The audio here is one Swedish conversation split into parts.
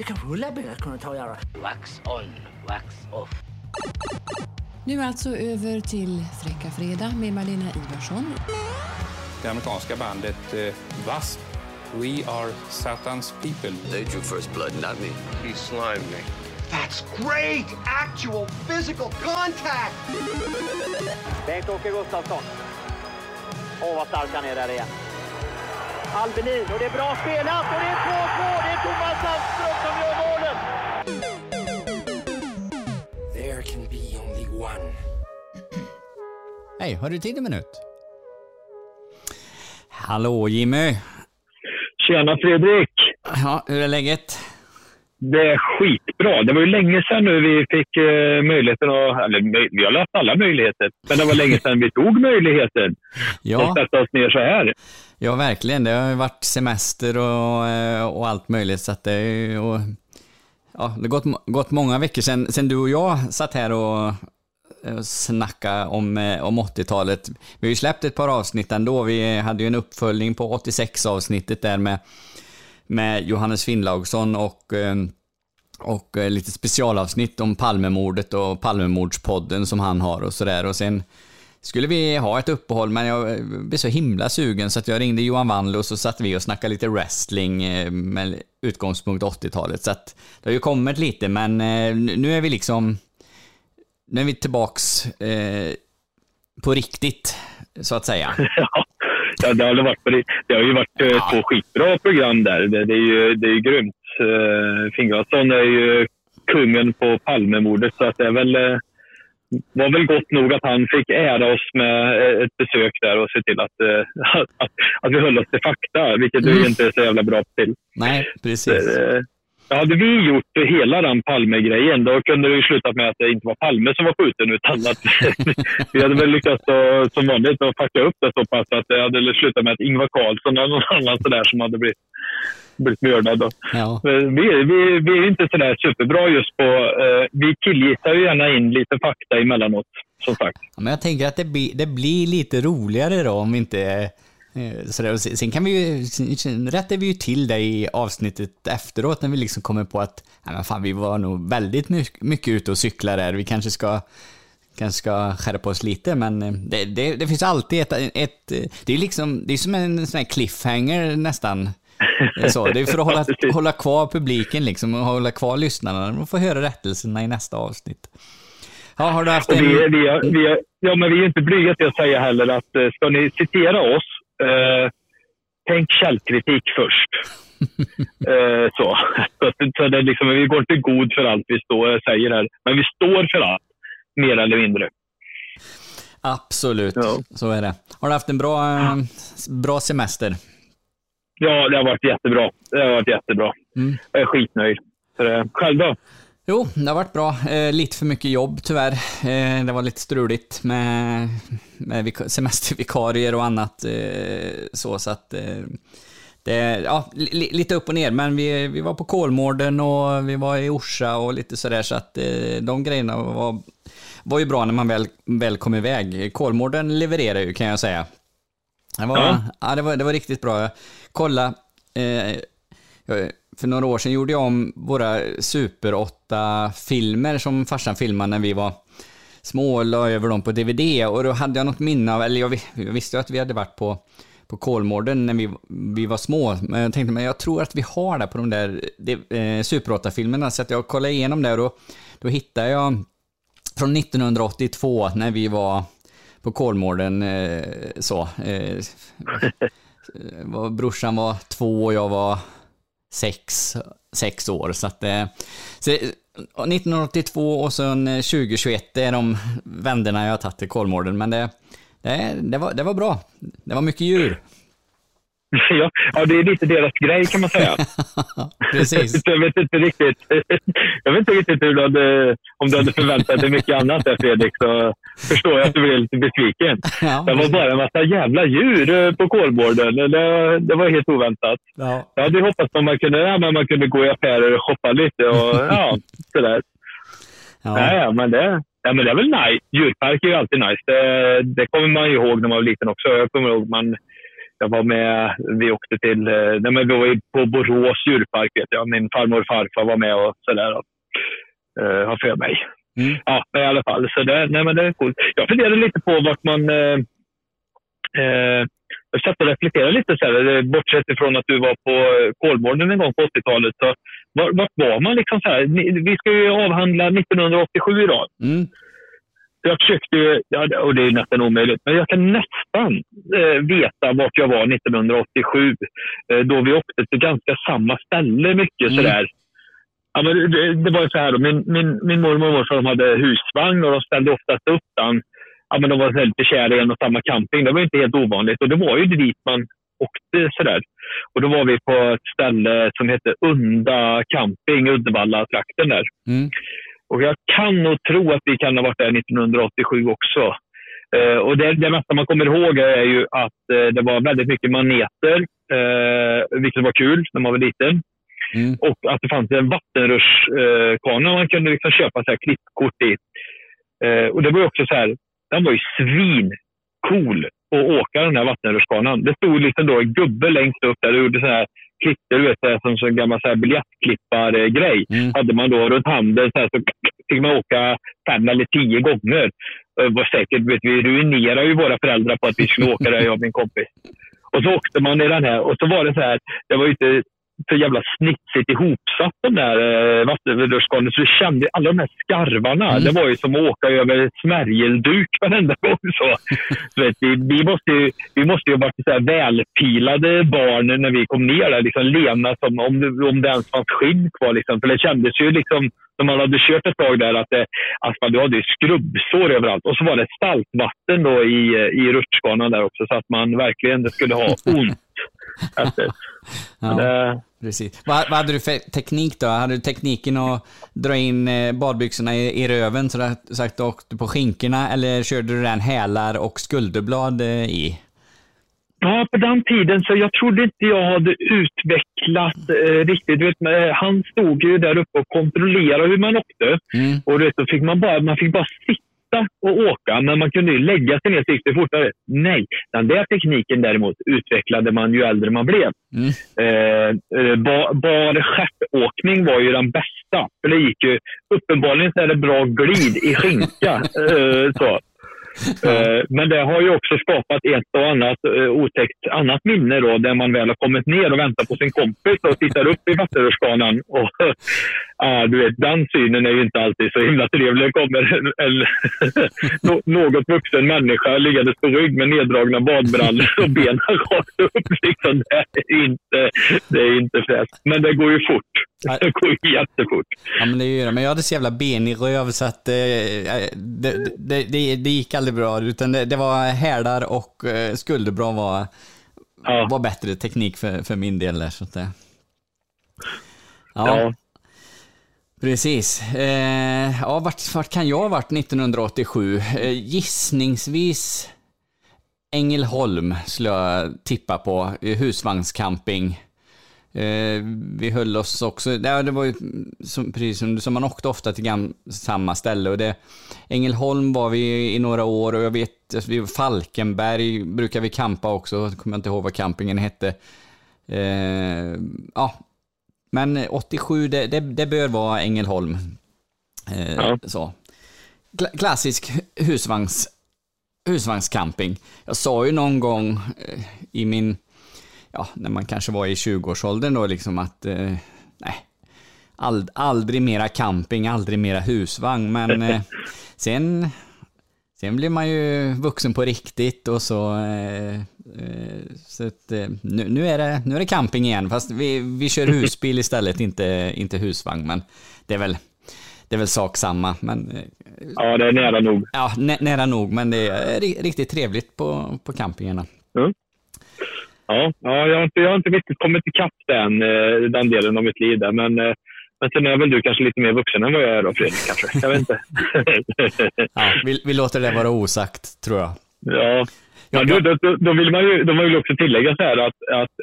Det kanske Ulla-Britt kunde ta och göra. Wax on, wax off. Nu alltså över till Fräcka Fredag med Malena Ivarsson. Det amerikanska bandet eh, W.A.S.P. We are Satan's people. They drew first blood, not me. He slimed me. That's great! Actual physical contact! Bengt-Åke Gustafsson. Åh, vad stark han är där igen. Albelin, och det är bra spelat och det är 2-2! Det är Thomas Sandström som gör målet! There can be only one. Hej, har du tid en minut? Hallå Jimmy! Tjena Fredrik! Ja, hur är läget? Det är skitbra. Det var ju länge sedan nu vi fick eh, möjligheten att... Eller vi har haft alla möjligheter, men det var länge sedan vi tog möjligheten Ja. att sätta oss ner så här. Ja, verkligen. Det har ju varit semester och, eh, och allt möjligt. Så det, och, ja, det har gått, gått många veckor sedan, sedan du och jag satt här och, och snacka om, eh, om 80-talet. Vi har ju släppt ett par avsnitt ändå. Vi hade ju en uppföljning på 86-avsnittet där med, med Johannes Finnlaugsson och, eh, och eh, lite specialavsnitt om Palmemordet och Palmemordspodden som han har och sådär. Och sen skulle vi ha ett uppehåll, men jag eh, blev så himla sugen så att jag ringde Johan Wandlo och så satt vi och snackade lite wrestling med utgångspunkt 80-talet. Så att det har ju kommit lite, men nu är vi liksom, nu är vi tillbaks eh, på riktigt, så att säga. Ja, det, har varit det. har ju varit eh, två skitbra program där. Det, det, är, ju, det är ju grymt. Uh, Fingalsson är ju kungen på Palmemordet, så att det är väl, eh, var väl gott nog att han fick ära oss med eh, ett besök där och se till att, eh, att, att vi höll oss till fakta, vilket du Mm. inte är så jävla bra till. Nej, precis. Eh, Hade vi gjort hela den Palme-grejen, då kunde det ju slutat med att det inte var Palme som var skjuten, utan att vi hade väl lyckats då, som vanligt att fucka upp det så pass att det hade slutat med att Ingvar Carlsson eller någon annan sådär som hade blivit, blivit mördad. Då. Ja. Vi, vi, vi är inte sådär superbra just på... Eh, vi killgissar ju gärna in lite fakta emellanåt, som sagt. Ja, Men jag tänker att det, blir- det blir lite roligare då om vi inte... eh. Och sen kan vi ju, rättar vi ju till det i avsnittet efteråt när vi liksom kommer på att nej men fan, vi var nog väldigt mycket, ute och cyklar där. Vi kanske ska, kanske ska skärpa oss lite, men eh, det, det, det finns alltid ett, ett... eh, Det är liksom, det är som en sån här cliffhanger nästan. Så, det är för att hålla, hålla kvar publiken liksom och hålla kvar lyssnarna. De får höra rättelserna i nästa avsnitt. Ja, har du haft en... vi, är- vi, är- vi, är- ja, men vi är inte blyga till att säga heller att ska ni citera oss, eh, tänk källkritik först. eh, så. Så, så det är liksom, vi går inte god för allt vi står, säger här, men vi står för allt, mer eller mindre. Absolut, så är det. Har du haft en bra, eh, bra semester? Ja, det har varit jättebra. Det har varit jättebra. Mm. Jag är skitnöjd. Så det, själv då? Jo, det har varit bra. Eh, lite för mycket jobb tyvärr. Eh, det var lite struligt med, med vika- semestervikarier och annat. Eh, så, så att eh, det, ja, li, lite upp och ner. Men vi, vi var på Kolmården och vi var i Orsa och lite sådär. Så att eh, de grejerna var, var ju bra när man väl, väl kom iväg. Kolmården levererar ju kan jag säga. Det var, ja. Ja. det var, det var riktigt bra. Kolla, eh, jag- för några år sedan gjorde jag om våra Super 8-filmer som farsan filmade när vi var små och la över dem på DVD. Och då hade jag något minne av, eller jag, jag visste ju att vi hade varit på, på Kolmården när vi, vi var små. Men jag tänkte, men jag tror att vi har det på de där det- eh, Super 8-filmerna. Så att jag kollade igenom det och då, då hittade jag från 1982 när vi var på Kolmården. Eh, så, eh, var, brorsan var två och jag var sex, sex år. Så att, eh, så, 1982 och sen eh, 2021, det är de vänderna jag har tagit till Kolmården. Men det, det, det, var, det var bra. Det var mycket djur. Ja, ja, det är lite deras grej kan man säga. Precis. Jag vet inte riktigt, jag vet inte riktigt hur du hade, om du hade förväntat dig mycket annat där Fredrik, så förstår jag att du blev lite besviken. Ja, det var bara en massa jävla djur eh, på Kolmården. Det, det var helt oväntat. Ja. Jag hade hoppats att man kunde, ja, men man kunde gå i affärer och shoppa lite och ja, sådär. Ja. Ja, men det, ja, men det är väl nice. Djurpark är ju alltid nice. Det, det kommer man ju ihåg när man var liten också. Jag kommer ihåg man Jag var med, vi åkte till, eh, nej men vi var på Borås djurpark vet jag. Min farmor och farfar var med och sådär. Uh, har för mig. Mm. Ja, men i alla fall. Så det, nej, men det är coolt. Jag funderade lite på vart man... Eh, eh, jag satt och reflekterade lite, så här, bortsett ifrån att du var på Kolmården en gång på 80-talet. Så vart, vart var man? liksom så här? Vi ska ju avhandla 1987 idag. Mm. Jag försökte ju, ja, och det är nästan omöjligt, men jag kan nästan eh, veta vart jag var 1987. Eh, då vi åkte till ganska samma ställe mycket Mm. sådär. Ja, men det, det var ju så här då, min, min, min mormor och morfar de hade husvagn och de ställde oftast upp den. Ja, men de var väldigt kära i en och samma camping. Det var inte helt ovanligt och det var ju dit man åkte sådär. Och då var vi på ett ställe som hette Unda camping, Uddevalla-trakten där. Mm. Och jag kan nog tro att vi kan ha varit där 1987 också. Eh, och det, det mesta man kommer ihåg är ju att eh, det var väldigt mycket maneter, eh, vilket var kul när man var liten. Mm. Och att det fanns en vattenrutschkana man kunde liksom köpa så här klippkort i. Eh, och det var ju också så här, den var ju svincool att åka den här vattenrutschkanan. Det stod liksom då en gubbe längst upp där och gjorde så här klippte, du vet, så här, som en gammal så här biljettklippargrej. Mm. Hade man då runt handen så, här, så fick man åka fem eller tio gånger. Det var säkert, vet, vi ruinerade ju våra föräldrar på att vi skulle åka där, jag och min kompis. Och så åkte man i den här och så var det så här, det var ju inte så jävla snitsigt ihopsatt de där eh, vattenrutschkanorna så du kände alla de här skarvarna. Mm. Det var ju som att åka över smärgelduk varenda gång. Så. Så vet, vi, vi, måste ju, vi måste ju ha varit så här välpilade barn när vi kom ner där. Liksom lena som om om det ens fanns skinn kvar. Liksom. För det kändes ju liksom, när man hade kört ett tag där, att det, alltså, du hade skrubbsår överallt. Och så var det saltvatten då i, i rutschkanan där också, så att man verkligen skulle ha ont. efter. Ja. Precis. Vad, vad hade du för teknik då? Hade du tekniken att dra in eh, badbyxorna i, i röven så att sagt du åkte på skinkorna eller körde du den hälar och skulderblad eh, i? Ja, på den tiden så jag trodde inte jag hade utvecklat eh, riktigt. Vet, eh, han stod ju där uppe och kontrollerade hur man åkte. Mm. Och vet, då fick man, bara, man fick bara sitta och åka, men man kunde ju lägga sig ner det fortare. Nej, den där tekniken däremot utvecklade man ju äldre man blev. Mm. Eh, eh, ba, bar stjärtåkning var ju den bästa. För det gick ju, uppenbarligen så är det bra glid i skinka. eh, så. Eh, Men det har ju också skapat ett och annat eh, otäckt annat minne då, där man väl har kommit ner och väntar på sin kompis och tittar upp i vattenrutschkanan. Och, ja, du vet, den synen är ju inte alltid så himla trevlig. Det kommer en, en, nå- något vuxen människa liggandes på rygg med neddragna badbrallor och benen rakt upp. Liksom. Det är inte, det är inte fräscht. Men det går ju fort. Det går ju jättefort. Ja men det gör det. Men jag hade så jävla benig röv så att eh, det, det, det, det gick aldrig bra. Utan det, det var hälar och eh, skulderblad var, Ja. var bättre teknik för, för min del där. Så att det... Ja, Ja precis. Eh, ja, vart, vart kan jag ha varit 1987? Eh, gissningsvis Ängelholm skulle jag tippa på. Eh, husvagnscamping. Eh, vi höll oss också, ja, det var ju som, precis som, som man åkte ofta till gam, samma ställe och det, Ängelholm var vi i några år och jag vet, alltså, vi, Falkenberg brukar vi campa också, jag kommer inte ihåg vad campingen hette. Eh, ja, men 87, det, det, det bör vara Ängelholm. Eh, Ja. så. Kla- klassisk husvagns, husvagnscamping. Jag sa ju någon gång eh, i min ja, när man kanske var i 20-årsåldern då liksom att eh, nej, ald, aldrig mera camping, aldrig mera husvagn, men eh, sen, sen blir man ju vuxen på riktigt och så, eh, eh, så att, eh, nu, nu, är det, nu är det camping igen, fast vi, vi kör husbil istället, inte, inte husvagn, men det är väl, det är väl sak samma, men eh, ja, det är nära nog. ja, nä, nära nog, men det är ri- riktigt trevligt på, på campingarna. Ja, ja jag, har inte, jag har inte riktigt kommit ikapp den, eh, den delen av mitt liv där, men, eh, men sen är väl du kanske lite mer vuxen än vad jag är då, Fredrik, kanske. Jag vet inte. Ja, vi, vi låter det vara osagt, tror jag. ja. Ja, då, då, då- då vill man ju, då vill också tillägga så här att, att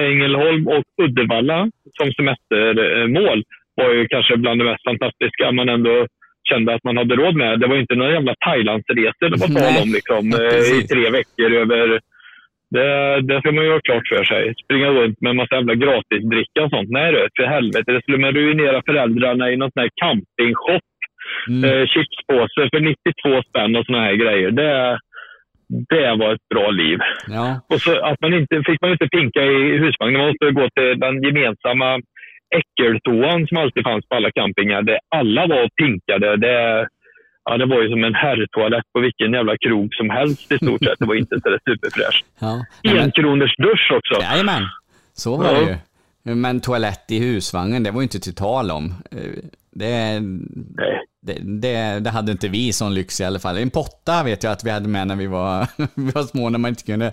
Ängelholm och Uddevalla som semestermål var ju kanske bland det mest fantastiska man ändå kände att man hade råd med. Det var inte några jävla Thailandsresor det var tal om liksom, eh, i tre veckor över Det, det ska man ju ha klart för sig. Springa runt med en massa jävla gratisdricka och sånt. Nej du, för helvete. Det skulle man ruinera föräldrarna i någon sån här campingshop. Mm. Eh, chipspåse för 92 spänn och såna här grejer. Det, det var ett bra liv. Ja, Och så att man inte, fick man inte pinka i husvagn. Man måste gå till den gemensamma äckeltoan som alltid fanns på alla campingar. Där alla var pinkade. Det, ja, det var ju som en herrtoalett på vilken jävla krog som helst i stort sett. Det var inte så där superfräscht. ja. En kronors dusch också. Jajamän, så var Ja. det ju. Men toalett i husvagnen, det var ju inte till tal om. Det, det, det, det hade inte vi sån lyx i alla fall. En potta vet jag att vi hade med när vi var, vi var små, när man inte kunde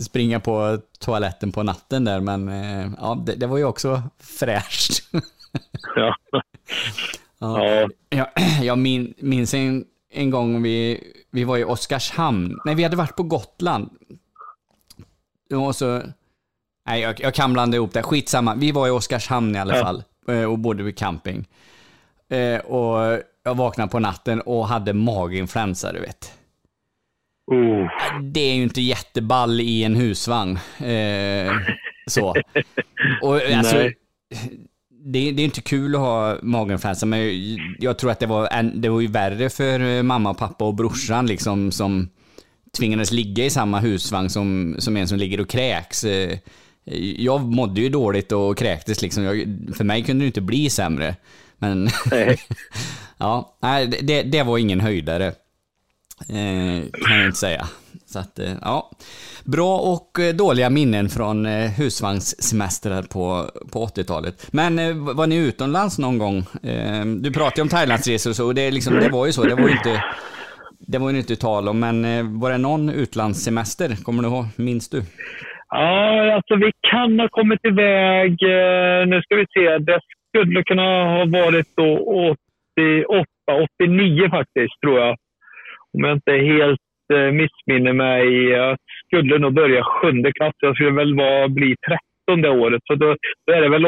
springa på toaletten på natten där. Men eh, ja, det, var ju också fräscht. Ja. Ja. Jag, jag min, minns en, en gång vi, vi var i Oskarshamn. Nej, vi hade varit på Gotland. Och så... Nej, jag, jag kan blanda ihop det. Skitsamma. Vi var i Oskarshamn i alla fall eh, och bodde vid camping. Eh, Och jag vaknade på natten och hade maginfluensa, du vet. Oh. Det är ju inte jätteball i en husvagn. Eh, så. Och, alltså, Nej. det, det är inte kul att ha maginfluensa, men jag tror att det var, en, det var ju värre för eh, mamma och pappa och brorsan liksom, som tvingades ligga i samma husvagn som, som en som ligger och kräks. Eh, Jag mådde ju dåligt och kräktes liksom. Jag, för mig kunde det inte bli sämre. Men ja, nej, det, det var ingen höjdare. Eh, kan jag inte säga. Så att, eh, ja. Bra och eh, dåliga minnen från eh, husvagnssemestrar på, på 80-talet. Men var ni utomlands någon gång? Du pratade ju om Thailandsresor och så, och det, liksom, det var ju så. Det var ju inte, det var ju inte tal om, men var det någon utlandssemester? Kommer du ihåg? Minns du? Ja, alltså vi kan ha kommit iväg. Nu ska vi se. Det skulle kunna ha varit då 88, 89 faktiskt, tror jag. Om jag inte helt eh, missminner mig. Jag skulle nog börja sjunde klass. Jag skulle väl vara, bli 13 det året. Så då, då är det väl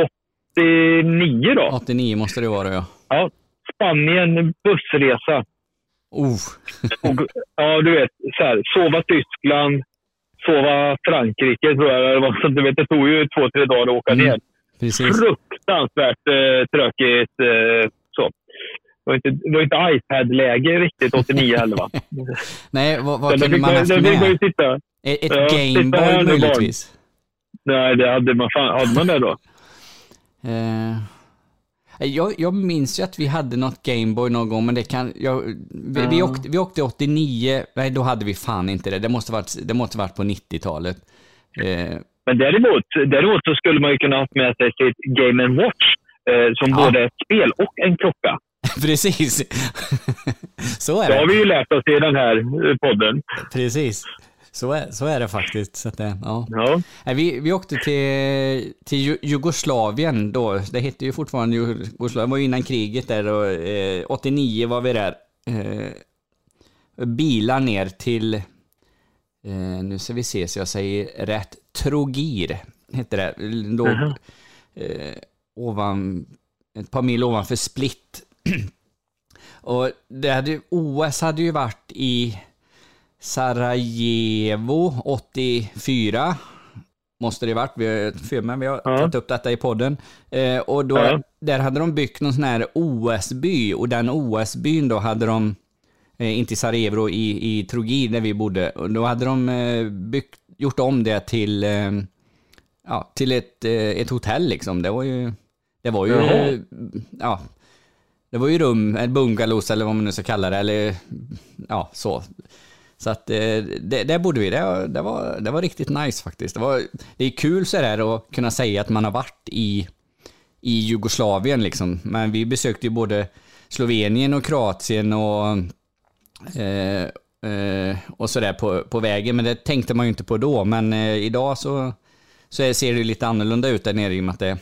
89 då. 89 måste det vara, ja. Ja, Spanien, bussresa. Oh. Och, ja, du vet, så här, sova Tyskland, sova Frankrike tror jag det var. Så, du vet, det tog ju två, tre dagar att åka Mm. ner. Precis. Fruktansvärt eh, tråkigt. Eh, så. Det var inte, det var inte iPad-läge riktigt 89 heller va? Nej, vad, kunde man haft det fick med? titta. Ett, ett Ja, Gameboy möjligtvis? Nej, det hade man fan. Hade man det då? Eh, jag, jag minns ju att vi hade något Gameboy någon gång, men det kan... Jag, vi, vi, åkte, vi åkte 89, nej då hade vi fan inte det. Det måste varit, det måste varit på 90-talet. Eh, Men däremot, däremot så skulle man ju kunna ha med sig sitt Game Watch eh, som Ja. både ett spel och en klocka. precis. så är Det har det. vi ju lärt oss i den här eh, podden. Precis. Så är, så är det faktiskt. Så det, ja. Ja. Vi, vi åkte till, till Ju- Jugoslavien då. Det hette ju fortfarande Jugoslavien. Det var ju innan kriget där och eh, 89 var vi där. Eh, bilar ner till, eh, nu ska vi se så jag säger rätt, Trogir hette det. Då, eh, ovan, ett par mil ovanför Split. och det hade, OS hade ju varit i Sarajevo 84. Måste det varit. Vi har, för mig, vi har Ja. tagit upp detta i podden. Eh, och då, Ja. där hade de byggt någon sån här OS-by och den OS-byn då hade de, eh, inte i Sarajevo, i, i Trogir där vi bodde, och då hade de eh, byggt, gjort om det till, eh, ja, till ett, eh, ett hotell liksom. Det var ju, det var ju, ja, det var ju rum, bungalows eller vad man nu ska kalla det, eller ja, så. Så att eh, det, där bodde vi, det, det, var, det var riktigt nice faktiskt. Det, var, det är kul så där att kunna säga att man har varit i, i Jugoslavien liksom. Men vi besökte ju både Slovenien och Kroatien och, eh, eh, och sådär på, på vägen. Men det tänkte man ju inte på då. Men eh, idag så, så ser det lite annorlunda ut där nere i och med att det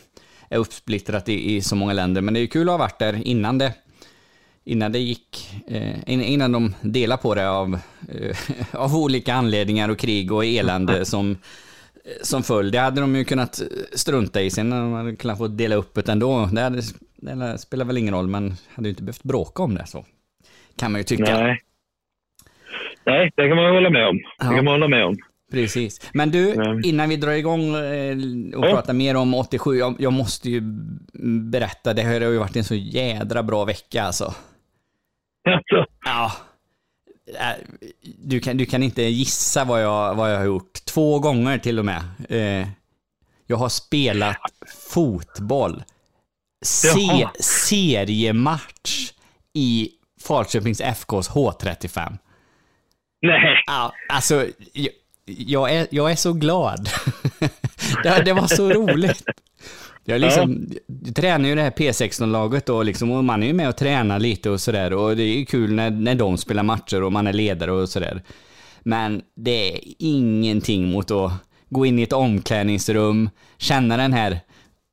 är uppsplittrat i, i så många länder. Men det är ju kul att ha varit där innan det innan det gick, eh, in- innan de delade på det av, eh, av olika anledningar och krig och elände som, som föll. Det hade de ju kunnat strunta i sen, hade de kunnat få dela upp det ändå. Det, hade, det spelar väl ingen roll, men hade ju inte behövt bråka om det så. Kan man ju tycka. Nej. Nej, det kan man hålla med om. Ja. Det kan man hålla med om. Precis. Men du, innan vi drar igång eh, och Ja. pratar mer om 87, jag, jag måste ju berätta, det har ju varit en så jädra bra vecka alltså. Alltså, Ja. Äh, Du kan, du kan inte gissa vad jag, vad jag har gjort. Två gånger till och med. Eh, jag har spelat fotboll. Se, seriematch i Falköpings FKs H35. Nej. Ja, alltså, jag, jag, är, jag är så glad. det, det var så roligt. Jag, liksom, jag tränar ju det här P16-laget och, liksom, och man är ju med och tränar lite och sådär. Och det är ju kul när, när de spelar matcher och man är ledare och sådär. Men det är ingenting mot att gå in i ett omklädningsrum, känna den här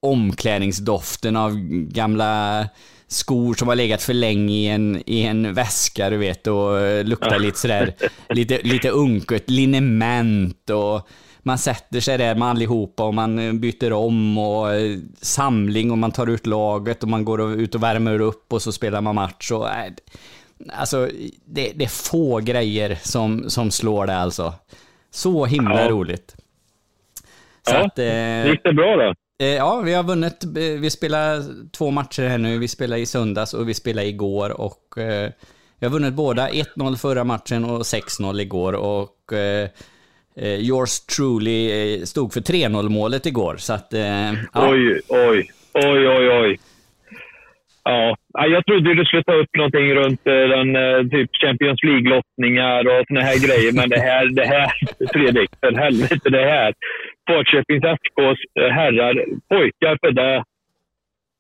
omklädningsdoften av gamla skor som har legat för länge i en, i en väska, du vet, och eh, luktar lite sådär, lite, lite unket, liniment och man sätter sig där med allihopa och man eh, byter om och eh, samling och man tar ut laget och man går ut och värmer upp och så spelar man match och Alltså, det, det är få grejer som, som slår det alltså. Så himla Ja. roligt. Så Ja, att, eh, Gick det bra då? Eh, Ja, vi har vunnit. Eh, vi spelar två matcher här nu. Vi spelar i söndags och vi spelar igår och eh, vi har vunnit båda. 1-0 förra matchen och 6-0 igår och eh, eh yours truly eh, stod för 3-0 målet igår. Så att, eh, ja. Oj, oj, oj, oj, oj. Ja, jag trodde du skulle ta upp någonting runt den, typ Champions League-lottningar och såna här grejer, men det här, det här, Fredrik, för helvete, det här. Falköpings FKs eh, herrar, pojkar för det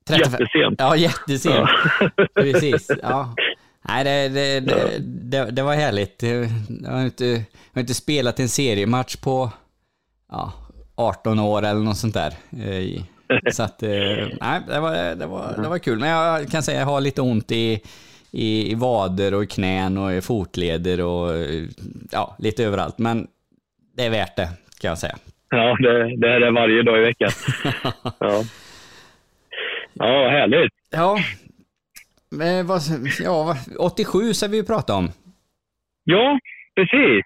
35 jättesent. Ja, jättesent. Ja. Precis. Ja. Nej, det, det, det, det, det var härligt. Jag har, inte, jag har inte spelat en seriematch på ja, 18 år eller något sånt där. Eh, Så att, eh, nej, det var, det, var, det var kul. Men jag kan säga att jag har lite ont i, i, i vader och i knän och i fotleder och ja, lite överallt. Men det är värt det, kan jag säga. Ja, det, det är varje dag i veckan. Ja, ja härligt. Ja, men vad, ja, vad- 87 ska vi ju prata om. Ja, precis.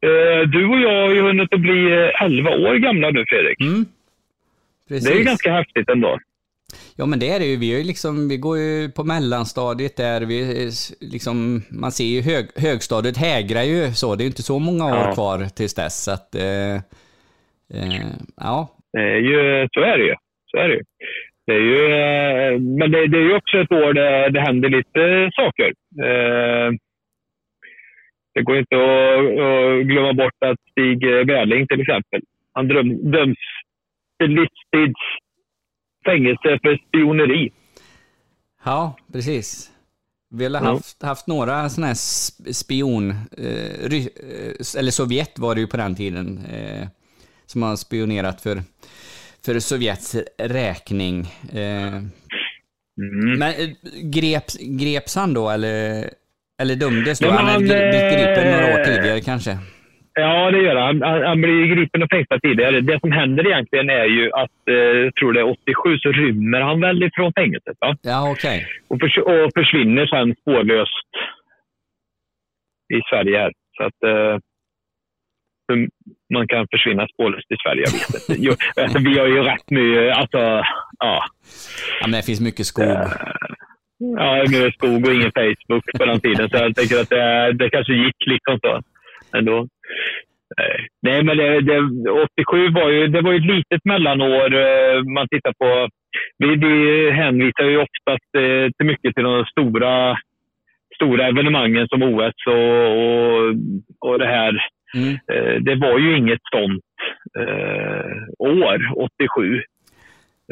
Eh, Du och jag har ju hunnit att bli eh, 11 år gamla nu, Fredrik. Mm. Det är ju ganska häftigt ändå. Ja men det är det ju. Vi, är ju liksom, vi går ju på mellanstadiet där. Vi, s- liksom, man ser ju hög, högstadiet hägrar ju så. Det är ju inte så många år Ja. kvar tills dess. Så att, eh, eh, ja. Det är ju, så är det ju. Så är det ju. Det är ju eh, men det, det är ju också ett år där det händer lite saker. Eh, Det går inte att, att glömma bort att Stig Wärling till exempel, han dröm, döms till livstids fängelse för spioneri. ja, precis. Vi har haft, haft några sådana här sp- spion... Eh, eh, eller Sovjet var det ju på den tiden. Eh, som har spionerat för, för Sovjets räkning. Eh, Mm. Men eh, greps, greps han då eller, eller dömdes då? Han han, blivit gripen några år eh, tidigare kanske? Ja, det gör han. Han, han blir gripen och fängslad tidigare. Det som händer egentligen är ju att, eh, tror det är 87, så rymmer han väl ifrån fängelset. Va? Ja, okej. Och, förs- och försvinner sen spårlöst i Sverige. Här. Så att eh, hur man kan försvinna spårlöst i Sverige, jag vet inte. Jo, alltså, vi har ju rätt mycket, alltså, ja. Ja, men det finns mycket skog. Ja, nu är skog och ingen Facebook på den tiden, så jag tänker att det, det kanske gick liksom så ändå. Nej. Nej, men det, det, 87 var ju, det var ju ett litet mellanår. eh, Man tittar på... Vi, vi hänvisar ju oftast eh, till mycket till de stora, stora evenemangen som OS och, och, och det här. Mm. Eh, Det var ju inget sånt eh, år, 87.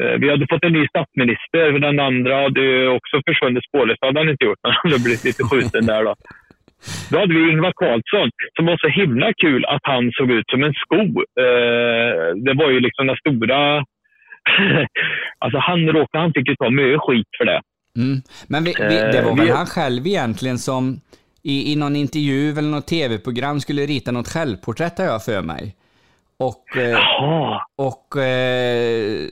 Eh, Vi hade fått en ny statsminister. Den andra hade också försvunnit spårlöst. Det hade han inte gjort, men han hade blivit lite skjuten där. Då. Då hade vi Ingvar Carlsson, som var så himla kul att han såg ut som en sko. Det var ju liksom den stora... alltså han, råkade, han fick ju ta mycket skit för det. Mm. Men vi, vi, det var väl han själv egentligen som i, i någon intervju eller något tv-program skulle rita något självporträtt har jag för mig. Och, eh, och eh,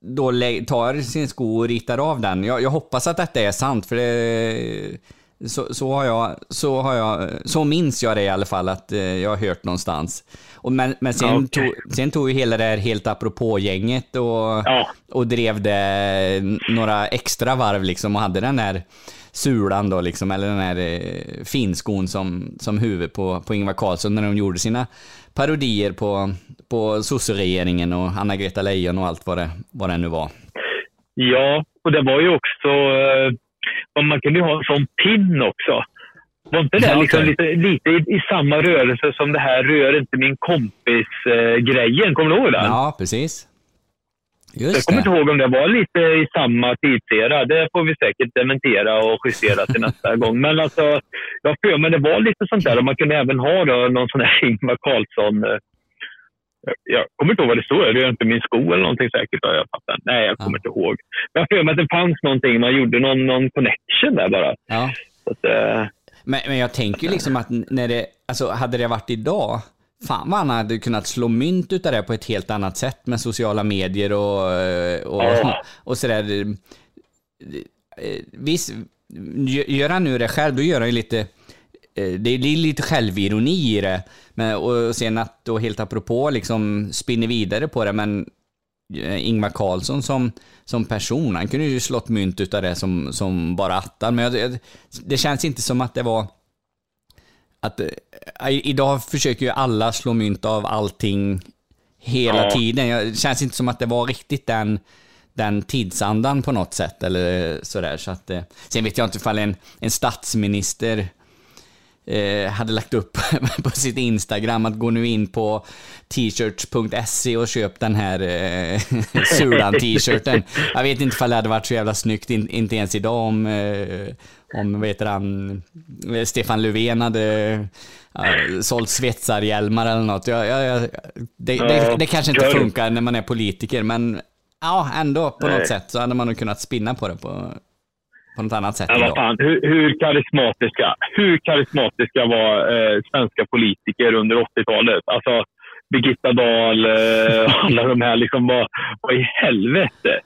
då tar sin sko och ritar av den. Jag, jag hoppas att detta är sant, för det, Så, så, har jag, så, har jag, så minns jag det i alla fall, att eh, jag har hört någonstans. Och men, men sen, Okej. tog, sen tog ju hela det här helt apropå-gänget och, Ja. och drev det några extra varv liksom och hade den där sulan då liksom, eller den här eh, finskon som, som huvud på, på Ingvar Carlsson när de gjorde sina parodier på, på sosseregeringen och Anna-Greta Leijon och allt vad det, vad det nu var. Ja, och det var ju också... eh, man kunde ju ha en sån pin också. Var inte det liksom okej. lite, lite i, i samma rörelse som det här rör inte min kompis-grejen? Kommer du ihåg den? Ja, precis. Jag Just kommer inte det. ihåg om det var lite i samma tidsera. Det får vi säkert dementera och justera till nästa gång. Men alltså, jag för mig det var lite sånt där. Och man kunde även ha då, någon sån här Ingvar Carlsson... eh, Jag kommer inte ihåg vad det stod. Det är inte min sko eller någonting säkert. Jag fattat. Nej, jag kommer Ja. inte ihåg. Men jag för mig att det fanns någonting. Man gjorde någon, någon connection där bara. Ja. Att, eh, Men, men jag tänker ju liksom att när det, alltså hade det varit idag, fan vad han hade kunnat slå mynt utav det på ett helt annat sätt med sociala medier och, och, Ja. och sådär. Eh, Visst, gö- gör han nu det själv, då gör han ju lite, eh, det är lite självironi i det. Men, och sen att då helt apropå liksom spinner vidare på det, men eh, Ingvar Carlsson som, som person, han kunde ju slått mynt utav det som, som bara attan. Men jag- det känns inte som att det var att eh, idag försöker ju alla slå mynt av allting hela Ja. tiden. Jag- Det känns inte som att det var riktigt den, den tidsandan på något sätt eller sådär. Så att, eh, sen vet jag inte ifall en, en statsminister eh, hade lagt upp på sitt Instagram att gå nu in på t-shirts.se och köp den här eh, Sulan-t-shirten. Jag vet inte ifall det hade varit så jävla snyggt, in, inte ens idag om, eh, om vad heter han, eh, Stefan Löfven hade eh, sålt svetsarhjälmar eller något. Jag, jag, jag, det, det, Ja, det kanske inte funkar när man är politiker, men ja, ändå på något sätt så hade man nog kunnat spinna på det på, på något annat sätt Ja, vad fan, hur, hur karismatiska, hur karismatiska var eh, svenska politiker under 80-talet? Alltså, Birgitta Dahl, eh, alla de här, liksom, vad, vad i helvete?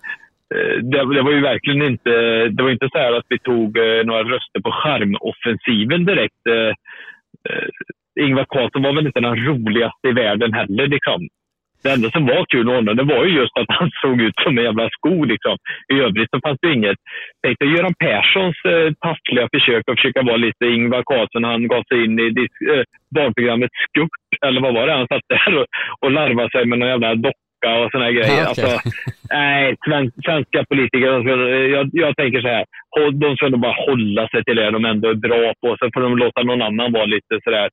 Eh, det, det var ju verkligen inte, det var inte så här att vi tog eh, några röster på skärmoffensiven direkt. Eh, Ingvar Carlsson var väl inte den roligaste i världen heller. Liksom. Det enda som var kul med honom det var ju just att han såg ut som en jävla sko. Liksom. I övrigt så fanns det inget. Tänk dig Göran Perssons eh, taffliga försök att försöka vara lite Ingvar Carlsson. Han gav sig in i eh, barnprogrammet Skurt, eller vad var det? Han satt där och, och larvade sig med någon jävla docka och såna här grejer. Ja, okej. alltså, nej, sven, svenska politiker, ska, jag, jag tänker så här. De ska nog bara hålla sig till det de ändå är bra på. Sen får de låta någon annan vara lite sådär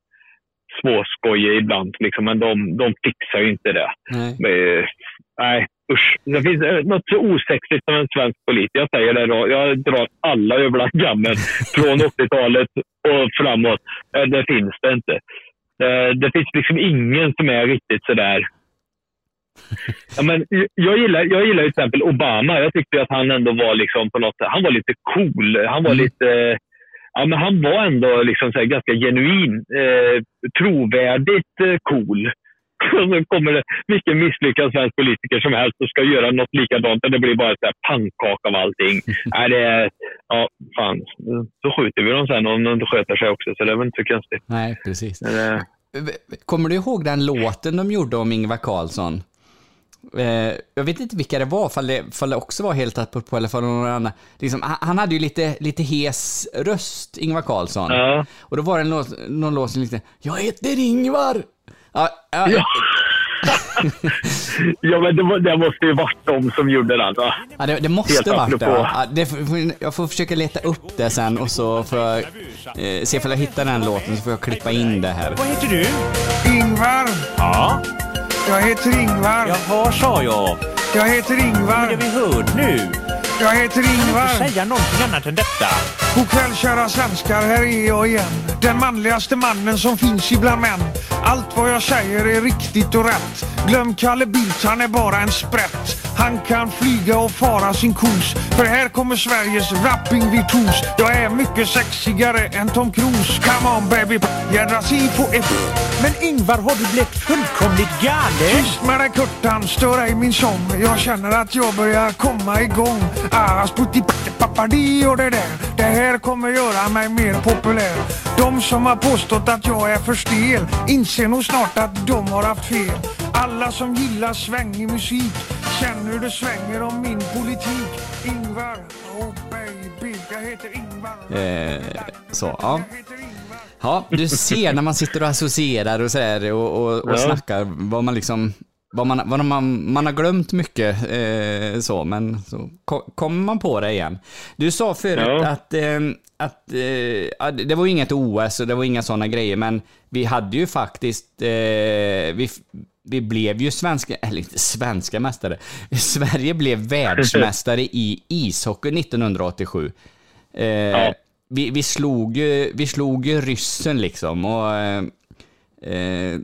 småskojig ibland. Liksom, men de, de fixar ju inte det. Nej. Eh, nej, usch. Det finns eh, något så osexigt som en svensk politiker. Jag säger det då. Jag drar alla över gammen från 80-talet och framåt. Eh, Det finns det inte. Eh, Det finns liksom ingen som är riktigt sådär... Ja, men jag, gillar, jag gillar till exempel Obama. Jag tyckte att han ändå var liksom på något han var lite cool. Han var Mm. lite... Ja, men han var ändå liksom så ganska genuin, eh, trovärdigt eh, cool. Och så kommer det vilken misslyckad svensk politiker som helst och ska göra något likadant och det blir bara så här pannkaka av allting. Nej, det är, ja, fan. Så skjuter vi dem sen om de inte sköter sig också, så det är väl inte så konstigt. Nej, precis. Men, eh, Kommer du ihåg den låten de gjorde om Ingvar Carlsson? Eh, jag vet inte vilka det var, fall det, fall det också var helt apropå eller fall någon annan. Liksom, han, han hade ju lite, lite hes röst, Ingvar Carlsson. ja. Och då var det en låt, någon låt som lite Jag heter Ingvar! Ja, ja, Ja. ja, men det, det måste ju varit de som gjorde den. Va? ja, det, det måste Helt varit det. Ja, det. Jag får försöka leta upp det sen och så får jag eh, se om jag hittar den låten så får jag klippa in det här. Vad heter du? Ingvar. Ja, Jag heter Ingvar. jaha sa jag. Jag heter Det Ingvar. vi hörde nu. Jag heter Kan du Ingvar. säga någonting annat än detta? God kväll kära svenskar, här är jag igen. Den manligaste mannen som finns ibland män. Allt vad jag säger är riktigt och rätt. Glöm Kalle Bildt, han är bara en sprätt. Han kan flyga och fara sin kos. För här kommer Sveriges rapping-virtuos. Jag är mycket sexigare än Tom Cruise. Come on baby, jädra på ett... Men Ingvar, har du blivit fullkomligt galen? Tyst med dig Kurtan, stör ej min sång. Jag känner att jag börjar komma igång. Ah, sputti pappardi och det där. Det här kommer göra mig mer populär. De som har påstått att jag är för stel inser nog snart att de har haft fel. Alla som gillar svängig musik känner hur det svänger om min politik. Ingvar, oh baby, jag heter Ingvar. Eh, så, ja. Ja, du ser när man sitter och associerar och sådär och, och, och Ja. snackar vad man liksom, vad man, vad man, man har glömt mycket eh, så, men så ko- kommer man på det igen. Du sa förut Ja. att, eh, att eh, det var inget OS och det var inga sådana grejer, men vi hade ju faktiskt, eh, vi, vi blev ju svenska, eller inte svenska mästare, Sverige blev världsmästare i ishockey 1987. Eh, vi, vi, slog ju, vi slog ju ryssen liksom och eh,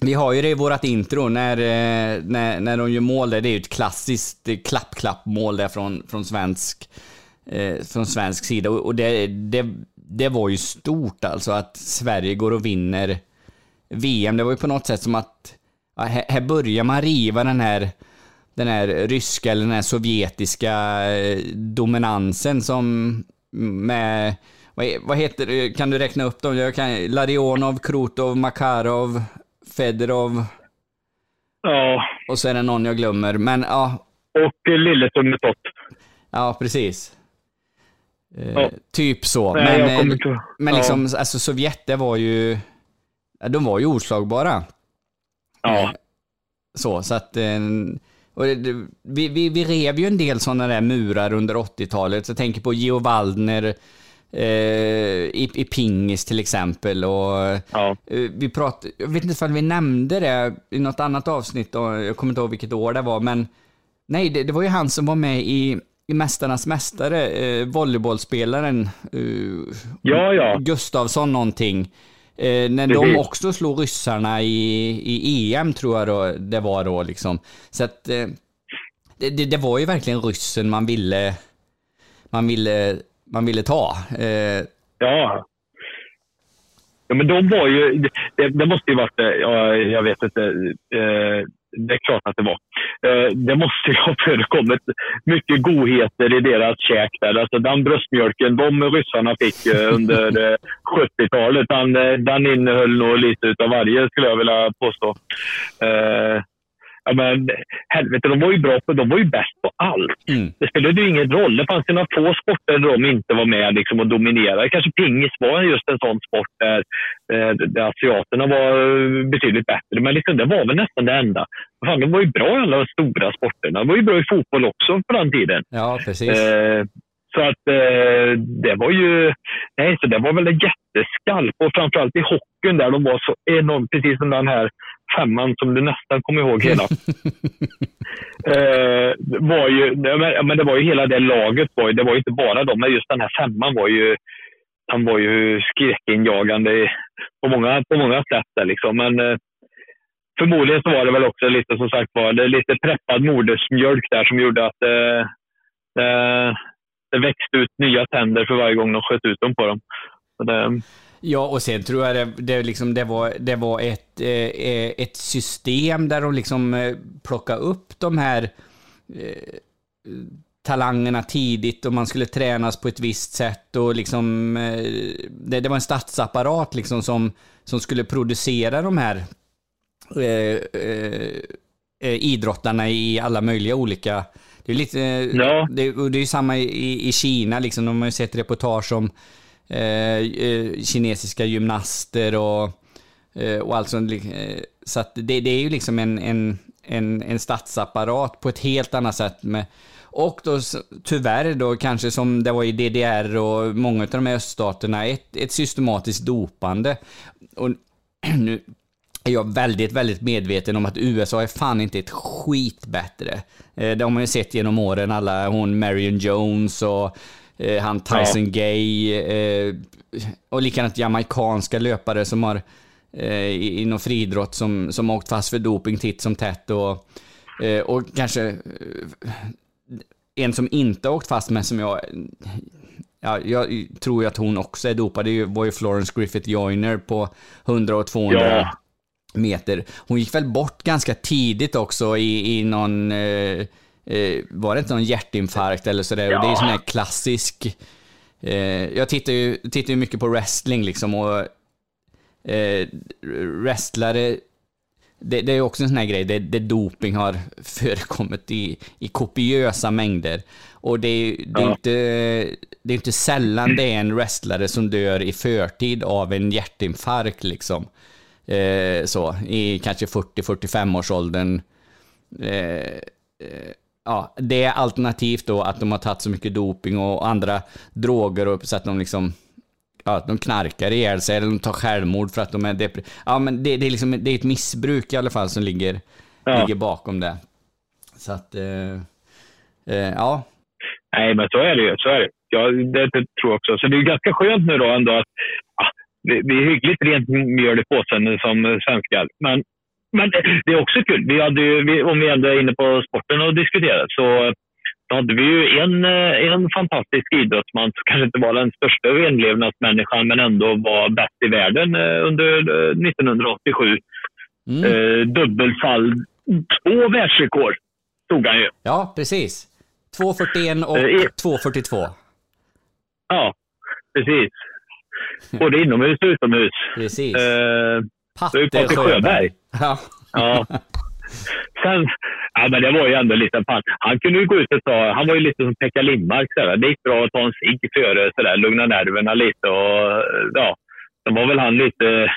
vi har ju det i vårat intro när, eh, när, när de gör mål där. Det är ju ett klassiskt klapp-klapp-mål där från, från, svensk, eh, från svensk sida. Och det, det, det var ju stort alltså att Sverige går och vinner VM. Det var ju på något sätt som att ja, här, här börjar man riva den här den här ryska eller den här sovjetiska eh, dominansen som med, vad, heter kan du räkna upp dem? Jag kan, Larionov, Krutov, Makarov, Fedorov Ja, och så är det någon jag glömmer. Men ja, och eh, Lilletummetott. ja precis. Eh, Ja. Typ så. Nej, men men ja. liksom, alltså Sovjet, det var ju, de var ju oslagbara. Ja. Så, så att... eh, Och det, vi, vi, vi rev ju en del sådana där murar under 80-talet. Jag tänker på Geo Waldner eh, i, i pingis till exempel. Och, Ja. eh, vi prat, jag vet inte om vi nämnde det i något annat avsnitt, och jag kommer inte ihåg vilket år det var, men nej, det, det var ju han som var med i, i Mästarnas Mästare, eh, volleybollspelaren eh, Ja, ja. Gustavsson någonting. Eh, när Precis. de också slog ryssarna i, i EM tror jag då, det var då liksom. Så att eh, det, det, var ju verkligen ryssen man ville, man ville, man ville ta. Eh, Ja. Ja, men de var ju... Det, det måste ju varit... eh, Ja, jag vet inte. Det är klart att det var. Eh, det måste ju ha förekommit mycket godheter i deras käk där. Alltså den bröstmjölken de ryssarna fick eh, under eh, 70-talet, den, eh, den innehöll nog lite utav varje skulle jag vilja påstå. Eh, ja, men helvete, de var ju bra på, de var ju bäst på allt. mm. Det spelade ju ingen roll. Det fanns ju några få sporter där de inte var med liksom, och dominerade. Kanske pingis var just en sån sport där, eh, där asiaterna var eh, betydligt bättre. Men liksom, det var väl nästan det enda. Fan, de var ju bra i alla stora sporterna. De var ju bra i fotboll också på den tiden. Ja, precis. Eh, så att eh, det var ju... Nej, så det var väl en jätteskalp. Och framförallt i hockeyn där de var så enormt, precis som den här femman som du nästan kommer ihåg hela. eh, var ju, men, det var ju hela det laget. Var ju, det var ju inte bara de, men just den här femman var ju, han var ju skräckinjagande på många, på många sätt. Där, liksom. Men eh, förmodligen så var det väl också lite som sagt var, det lite preppad modersmjölk där som gjorde att eh, det, växte ut nya tänder för varje gång de sköt ut dem på dem. Så det, Ja, och sen tror jag det, det, liksom, det var, det var ett, eh, ett system där de liksom eh, plockade upp de här eh, talangerna tidigt och man skulle tränas på ett visst sätt och liksom eh, det, det var en statsapparat liksom som, som skulle producera de här eh, eh, eh idrottarna i alla möjliga olika det är lite, Ja. det, och det är ju samma i, i Kina liksom, de har ju sett reportage om eh, eh, kinesiska gymnaster och, eh, och allt sånt. eh, Så att det, det är ju liksom en, en, en, en statsapparat på ett helt annat sätt. Med, och då tyvärr då kanske som det var i DDR och många av de här öststaterna, ett, ett systematiskt dopande. Och nu är jag väldigt, väldigt medveten om att USA är fan inte ett skit bättre. Eh, Det har man ju sett genom åren, alla hon Marion Jones och eh, han Tyson Gay eh, och likadant jamaicanska löpare som har eh, inom friidrott som, som har åkt fast för doping titt som tätt och, eh, och kanske en som inte har åkt fast men som jag Ja, jag tror ju att hon också är dopad. Det var ju Florence Griffith Joyner på 100 och 200 Ja. Meter. Hon gick väl bort ganska tidigt också i, i någon, eh, eh, var det inte någon hjärtinfarkt eller sådär? Och det är sån här klassisk, eh, jag tittar ju, tittar ju mycket på wrestling liksom och eh, wrestlare, det, det är ju också en sån här grej där, där doping har förekommit i, i kopiösa mängder. Och det är det är Ja. inte, det är inte sällan det är en wrestlare som dör i förtid av en hjärtinfarkt liksom. Eh, så, i kanske 40-45 års åldern. Eh, eh, ja, det är alternativt då att de har tagit så mycket doping och andra droger och så att de liksom ja, de knarkar ihjäl sig eller de tar självmord för att de är depre- Ja, men det, det, är liksom, det är ett missbruk i alla fall som ligger, Ja. ligger bakom det. Så att, eh, eh, ja. Nej, men så är det ju. Så är det. Ja, det, det tror jag också. Så det är ganska skönt nu då ändå att vi, vi är hyggligt rent mjöl i påsen som eh, svenskar. Men, men det, är också kul. Vi hade ju, om vi ändå är inne på sporten och diskuterar så då hade vi ju en, eh, en fantastisk idrottsman som kanske inte var den största renlevnadsmänniskan men ändå var bäst i världen eh, under eh, 1987. Mm. Eh, dubbelfall, två världsrekord tog han ju. ja, precis. 2.41 och Eh, i- 2.42. Ja, precis. Både inomhus och utomhus. Precis. Eh, det är ju Patte Patrik Sjöberg. Ja. Ja. Sen, ja men det var ju ändå lite pan. Han kunde ju gå ut och ta, han var ju lite som Pekka Lindmark. Sådär. Det gick bra att ta en cigg före, sådär, lugna nerverna lite och ja. Sen var väl han lite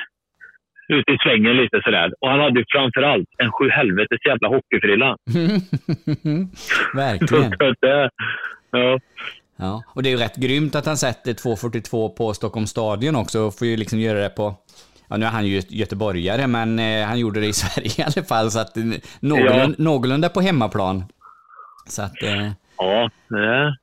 ute i svängen lite sådär. Och han hade ju framför allt en sju helvetes jävla hockeyfrilla. Verkligen. Så det- ja. Ja, och det är ju rätt grymt att han sätter 2.42 på Stockholms stadion också och får ju liksom göra det på Ja, nu är han ju göteborgare, men eh, han gjorde det i Sverige i alla fall, så att eh, någorlunda, Ja. någorlunda på hemmaplan. Så att, eh, Ja, det,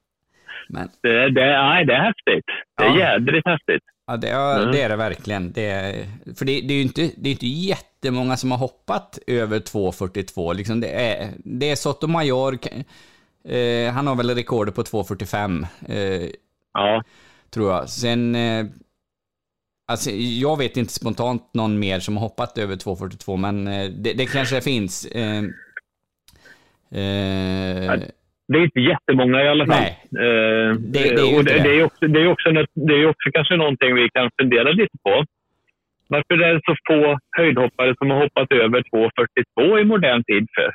men det, det, nej, det är häftigt. Det är Ja. jädrigt häftigt. ja, det, är, Mm. det är det verkligen. Det är, för det, det är ju inte, det är inte jättemånga som har hoppat över 2.42. Liksom det, är, det är Sotomayor, eh, han har väl rekordet på 2.45. Eh, Ja. tror jag. Sen, eh, alltså jag vet inte spontant någon mer som har hoppat över 2.42, men eh, det, det kanske finns. Eh, eh, Det är inte jättemånga i alla fall. Nej. Det- det är och det, det. är också, det, är också, det är också kanske någonting vi kan fundera lite på. Varför är det så få höjdhoppare som har hoppat över 2,42 i modern tid för?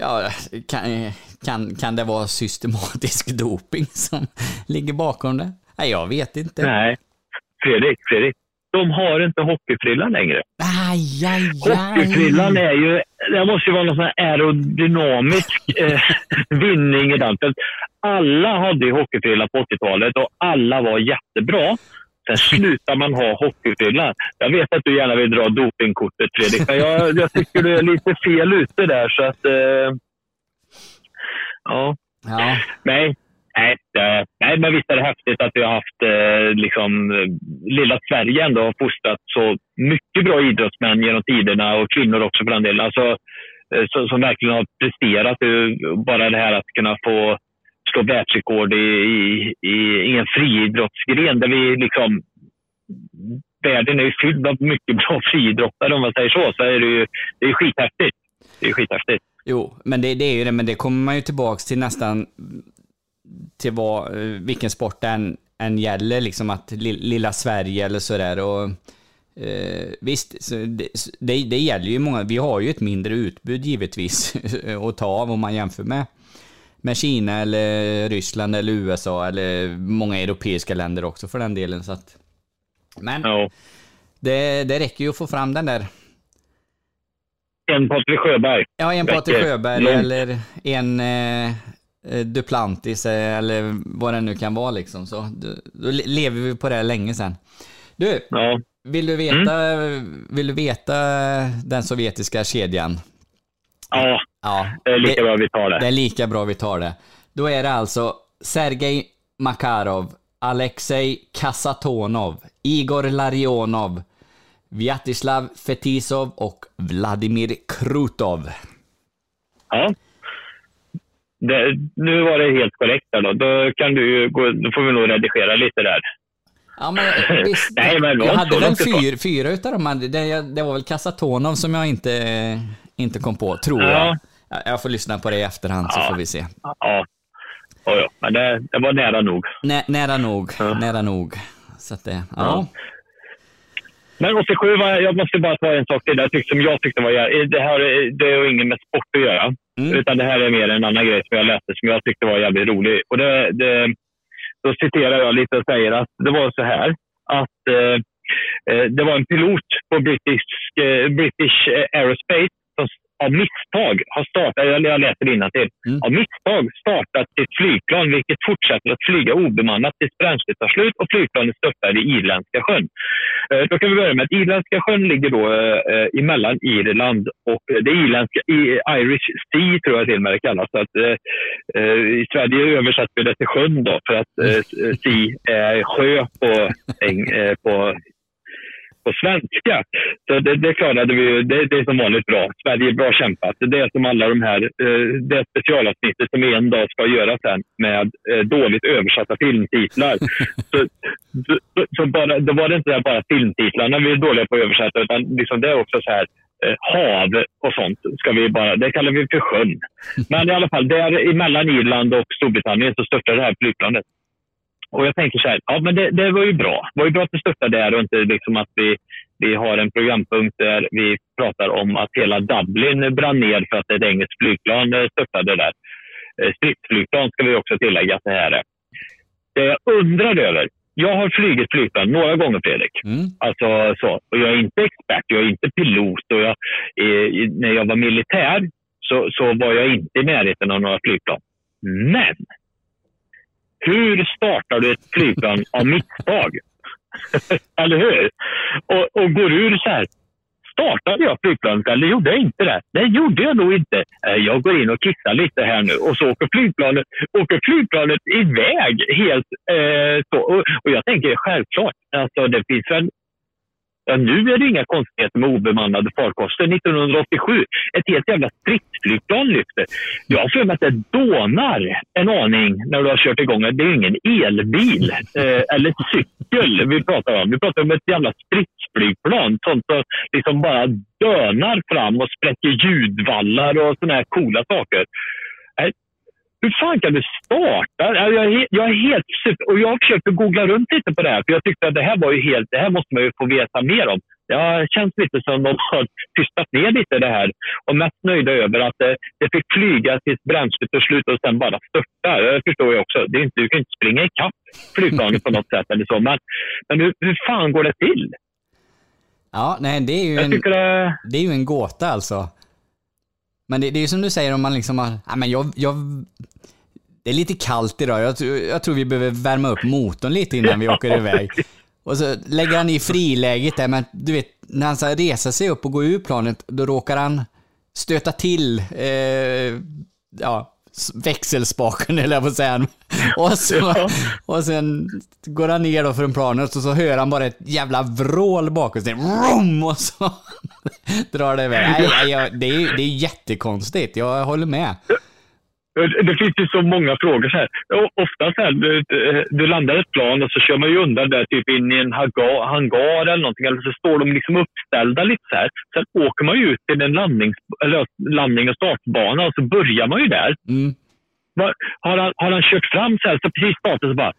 Ja, kan, kan, kan det vara systematisk doping som ligger bakom det? Nej, jag vet inte. Nej. Fredrik, Fredrik. De har inte hockeyfrilla längre. Aj, aj, aj. Hockeyfrillan är ju... Det måste ju vara någon sån här aerodynamisk eh, vinning i den. Alla hade ju hockeyfrilla på 80-talet och alla var jättebra. Sen slutar man ha hockeyfrilla. Jag vet att du gärna vill dra dopingkortet Fredrik, men jag, jag tycker du är lite fel ute där. Så att, eh, ja. Ja, Nej, nej, nej, men visst är det häftigt att vi har haft eh, liksom, lilla Sverige ändå har fostrat så mycket bra idrottsmän genom tiderna och kvinnor också för den delen. Alltså, eh, som verkligen har presterat. Bara det här att kunna få slå världsrekord i, i, i, i en friidrottsgren där vi liksom Världen är ju fylld av mycket bra friidrottare om man säger så. Så är det ju det är skithäftigt. Det är skithäftigt. jo, men det, det är ju det, men det kommer man ju tillbaks till nästan till vad, vilken sport det än, gäller, liksom att lilla Sverige eller sådär. Och, eh, visst, så det, det, det gäller ju många, vi har ju ett mindre utbud givetvis att ta av om man jämför med, med Kina eller Ryssland eller USA eller många europeiska länder också för den delen. Så att, men Ja. det, det räcker ju att få fram den där En Patrik Sjöberg. Ja, en Patrik. Sjöberg Långt. eller en eh, Duplantis eller vad det nu kan vara liksom. Så då, då le- lever vi på det länge sen. Du, Ja. vill du veta, vill du veta den sovjetiska kedjan? Ja, Ja, det är lika det, bra vi tar det. det är lika bra vi tar det. Då är det alltså Sergej Makarov, Alexej Kasatonov, Igor Larionov, Vjatislav Fetisov och Vladimir Krutov. Ja. Det, nu var det helt korrekt då. Då, kan du, gå, då får vi nog redigera lite där. Ja, men visst. Nej, men jag hade väl fyra, fyra utav dem. Det, det var väl Kasatonov som jag inte, inte kom på, tror Ja. jag. Jag- Jag får lyssna på det i efterhand så Ja. får vi se. Ja, ja, ja. men det, det var nära nog. Nä, nära nog, nära nog. Så att det, ja. Men 87, var, jag måste bara ta en sak till där, som jag tyckte var jä- det här är- det har inget med sport att göra. Mm. Utan det här är mer en annan grej som jag läste som jag tyckte var jävligt rolig. Och det, det, då citerar jag lite och säger att det var så här att eh, eh, det var en pilot på British, eh, British Aerospace av misstag har startat, eller jag läser innantill, Mm. av misstag startat sitt flygplan vilket fortsätter att flyga obemannat tills bränslet tar slut och flygplanet störtar i Irländska sjön. Eh, Då kan vi börja med att Irländska sjön ligger då eh, eh, emellan Irland och eh, det irländska Irish Sea tror jag till och med det kallas. Så att, eh, I Sverige översätter vi det till sjön då för att eh, sea är sjö på, eh, på på svenska. Så det, det klarade vi. Det, det är som vanligt bra. Sverige är bra kämpat. Det är som alla de här, eh, det specialavsnittet som en dag ska göra sen med eh, dåligt översatta filmtitlar. så, så, så, bara, då var det inte bara filmtitlarna vi är dåliga på att översätta utan liksom det är också så här eh, hav och sånt. Ska vi bara, det kallar vi för sjön. Men i alla fall, där emellan Irland och Storbritannien så störtade det här flygplanet. Och jag tänker så här, ja men det, det var ju bra. Det var ju bra att det störtade där och inte liksom att vi, vi har en programpunkt där vi pratar om att hela Dublin brann ner för att ett engelskt flygplan eh, störtade där. Eh, Stridsflygplan ska vi också tillägga att det här är. Det jag undrar över, jag har flugit flygplan några gånger Fredrik. Mm. Alltså så. Och jag är inte expert, jag är inte pilot. Och jag, eh, när jag var militär så, så var jag inte i närheten av några flygplan. Men hur startar du ett flygplan av misstag? eller hur? Och, och går ur så här. Startade jag flygplanet eller gjorde jag inte det? Nej, gjorde jag nog inte. Eh, jag går in och kissar lite här nu och så åker flygplanet, åker flygplanet iväg helt eh, så. Och, och jag tänker självklart, alltså det finns väl Ja, nu är det inga konstigheter med obemannade farkoster. 1987, ett helt jävla stridsflygplan lyfter. Jag har för mig att det dånar en aning när du har kört igång. Det är ingen elbil eh, eller cykel vi pratar om. Vi pratar om ett jävla stridsflygplan. Sånt som liksom bara dönar fram och spräcker ljudvallar och såna här coola saker. Eh, hur fan kan du starta? Ja, Jag är, jag är helt. Och jag försökte googla runt lite på det här, för jag tyckte att det här var ju helt, det här måste man ju få veta mer om. Jag känns lite som de har tystat ner lite det här och mest nöjda över att det, det fick flyga tills bränslet tog slut och sen bara störta. Det förstår jag också. Det är inte, du kan inte springa ikapp flygplanet på något sätt eller så. Men, men hur, hur fan går det till? Ja, nej, det är ju Jag en, det... det är ju en gåta alltså. Men det, det är ju som du säger om man liksom har, ja, men jag, jag, det är lite kallt idag. Jag, tror- jag tror vi behöver värma upp motorn lite innan vi åker iväg. Och så lägger han i friläget där, men du vet, när han ska resa sig upp och gå ur planet, då råkar han stöta till, eh, ja, växelspaken eller jag på säga. Och, så, och sen går han ner då från planet och så hör han bara ett jävla vrål bakom sig. Vroom, och så drar det iväg. Nej, nej, jag- det, är, det är jättekonstigt, jag håller med. Det finns ju så många frågor. Så här. Ofta så här, du, du landar ett plan och så kör man ju undan där typ in i en hangar, eller någonting. Eller så står de liksom uppställda lite så här. Sen åker man ju ut till en landnings, eller landning och startbana och så börjar man ju där. Mm. Har han, har han kört fram så här så precis startat så bara,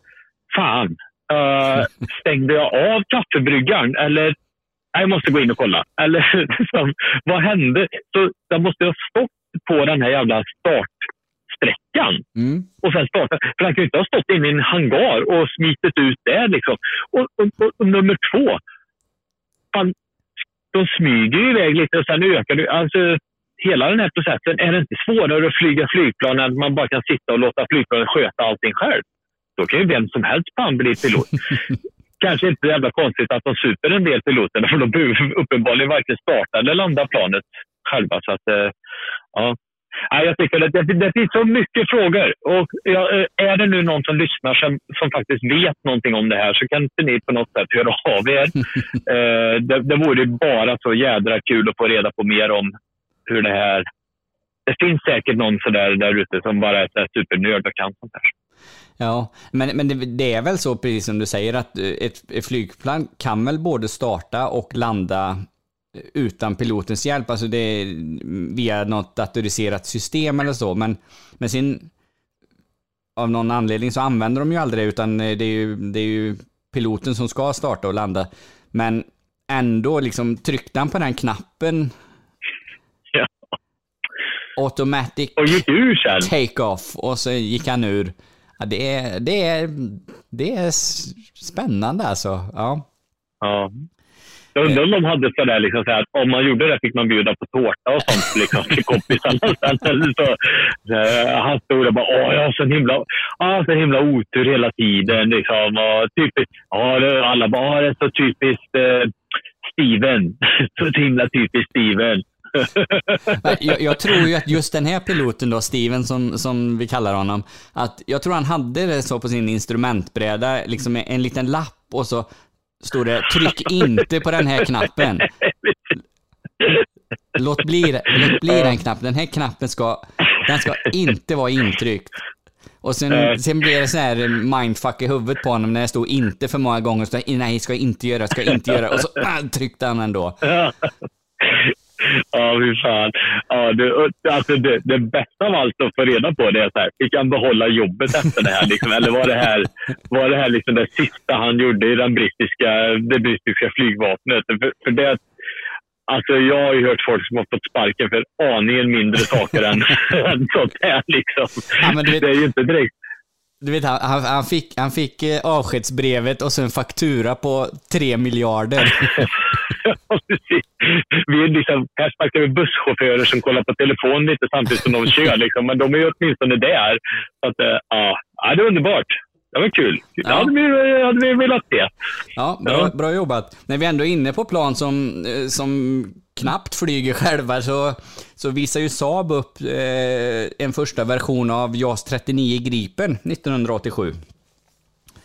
fan, eh, stängde jag av kaffebryggaren? Eller, nej, jag måste gå in och kolla. Eller liksom, vad hände? Så jag måste ha stått på den här jävla startsträckan Mm. och sen starta. För han kan ju inte ha stått inne i en hangar och smitit ut där liksom. Och, och, och, och nummer två, fan, de smyger ju iväg lite och sen ökar det. Alltså, hela den här processen, är det inte svårare att flyga flygplan än att man bara kan sitta och låta flygplanet sköta allting själv? Då kan ju vem som helst fan bli pilot. Kanske inte jävla konstigt att de super en del piloter, för de behöver uppenbarligen varken starta eller landa planet själva. Så att, eh, ja. Nej, jag tycker att det, det finns så mycket frågor. Och ja, eh, är det nu någon som lyssnar som, som faktiskt vet någonting om det här så kan inte ni på något sätt höra av er. eh, det, det vore bara så jädra kul att få reda på mer om hur det här... Det finns säkert någon sådär där ute som bara är supernörd och kan sånt här. Ja, men, men det, det är väl så precis som du säger att eh, ett, ett flygplan kan väl både starta och landa utan pilotens hjälp, alltså det är via något datoriserat system eller så, men, men sen av någon anledning så använder de ju aldrig det, utan det är ju, det är ju piloten som ska starta och landa. Men ändå, liksom tryckte han på den knappen Ja. automatic Och gick ur sen. take-off och så gick han ur. Ja, det, är, det, är, det är spännande alltså. Ja. Ja. Jag undrar om de hade sådär, liksom, så att om man gjorde det fick man bjuda på tårta och sånt liksom, till kompisarna. Sen, så, eh, han stod där och bara Åh, jag har så himla, ah, så himla otur hela tiden. Liksom, och typiskt, ja, alla bara det är så typiskt eh, Steven. så himla typiskt Steven. Jag, jag tror ju att just den här piloten då, Steven som, som vi kallar honom, att jag tror han hade det så på sin instrumentbräda, liksom en liten lapp och så stod det tryck inte på den här knappen. Låt bli, låt bli den knappen. Den här knappen ska, den ska inte vara intryckt. Och sen, sen blev det så här mindfuck i huvudet på honom när det stod inte för många gånger. Så, nej, ska inte göra, ska inte göra. Och så ah, tryckte han ändå. Ja, fy fan. Ja, det, alltså det, det bästa av allt att få reda på det är så här, fick han behålla jobbet efter det här? Liksom? Eller var det här, var det här liksom det sista han gjorde i den brittiska, det brittiska flygvapnet? För, för det, alltså jag har ju hört folk som har fått sparken för aningen mindre saker än, än sånt här. Liksom. Ja, vet- Det är ju inte direkt Du vet, han, han, fick, han fick eh, avskedsbrevet och så en faktura på 3 miljarder. Ja, vi är liksom, här snackar vi busschaufförer som kollar på telefon lite samtidigt som de kör. Liksom. Men de är ju åtminstone där. Så att, eh, ja, ja, det är underbart. Det var kul. Det hade vi, hade vi velat se. Ja, bra, Ja. bra jobbat. När vi ändå är inne på plan som, eh, som knappt flyger själva så, så visar ju Saab upp eh, en första version av JAS 39 Gripen 1987.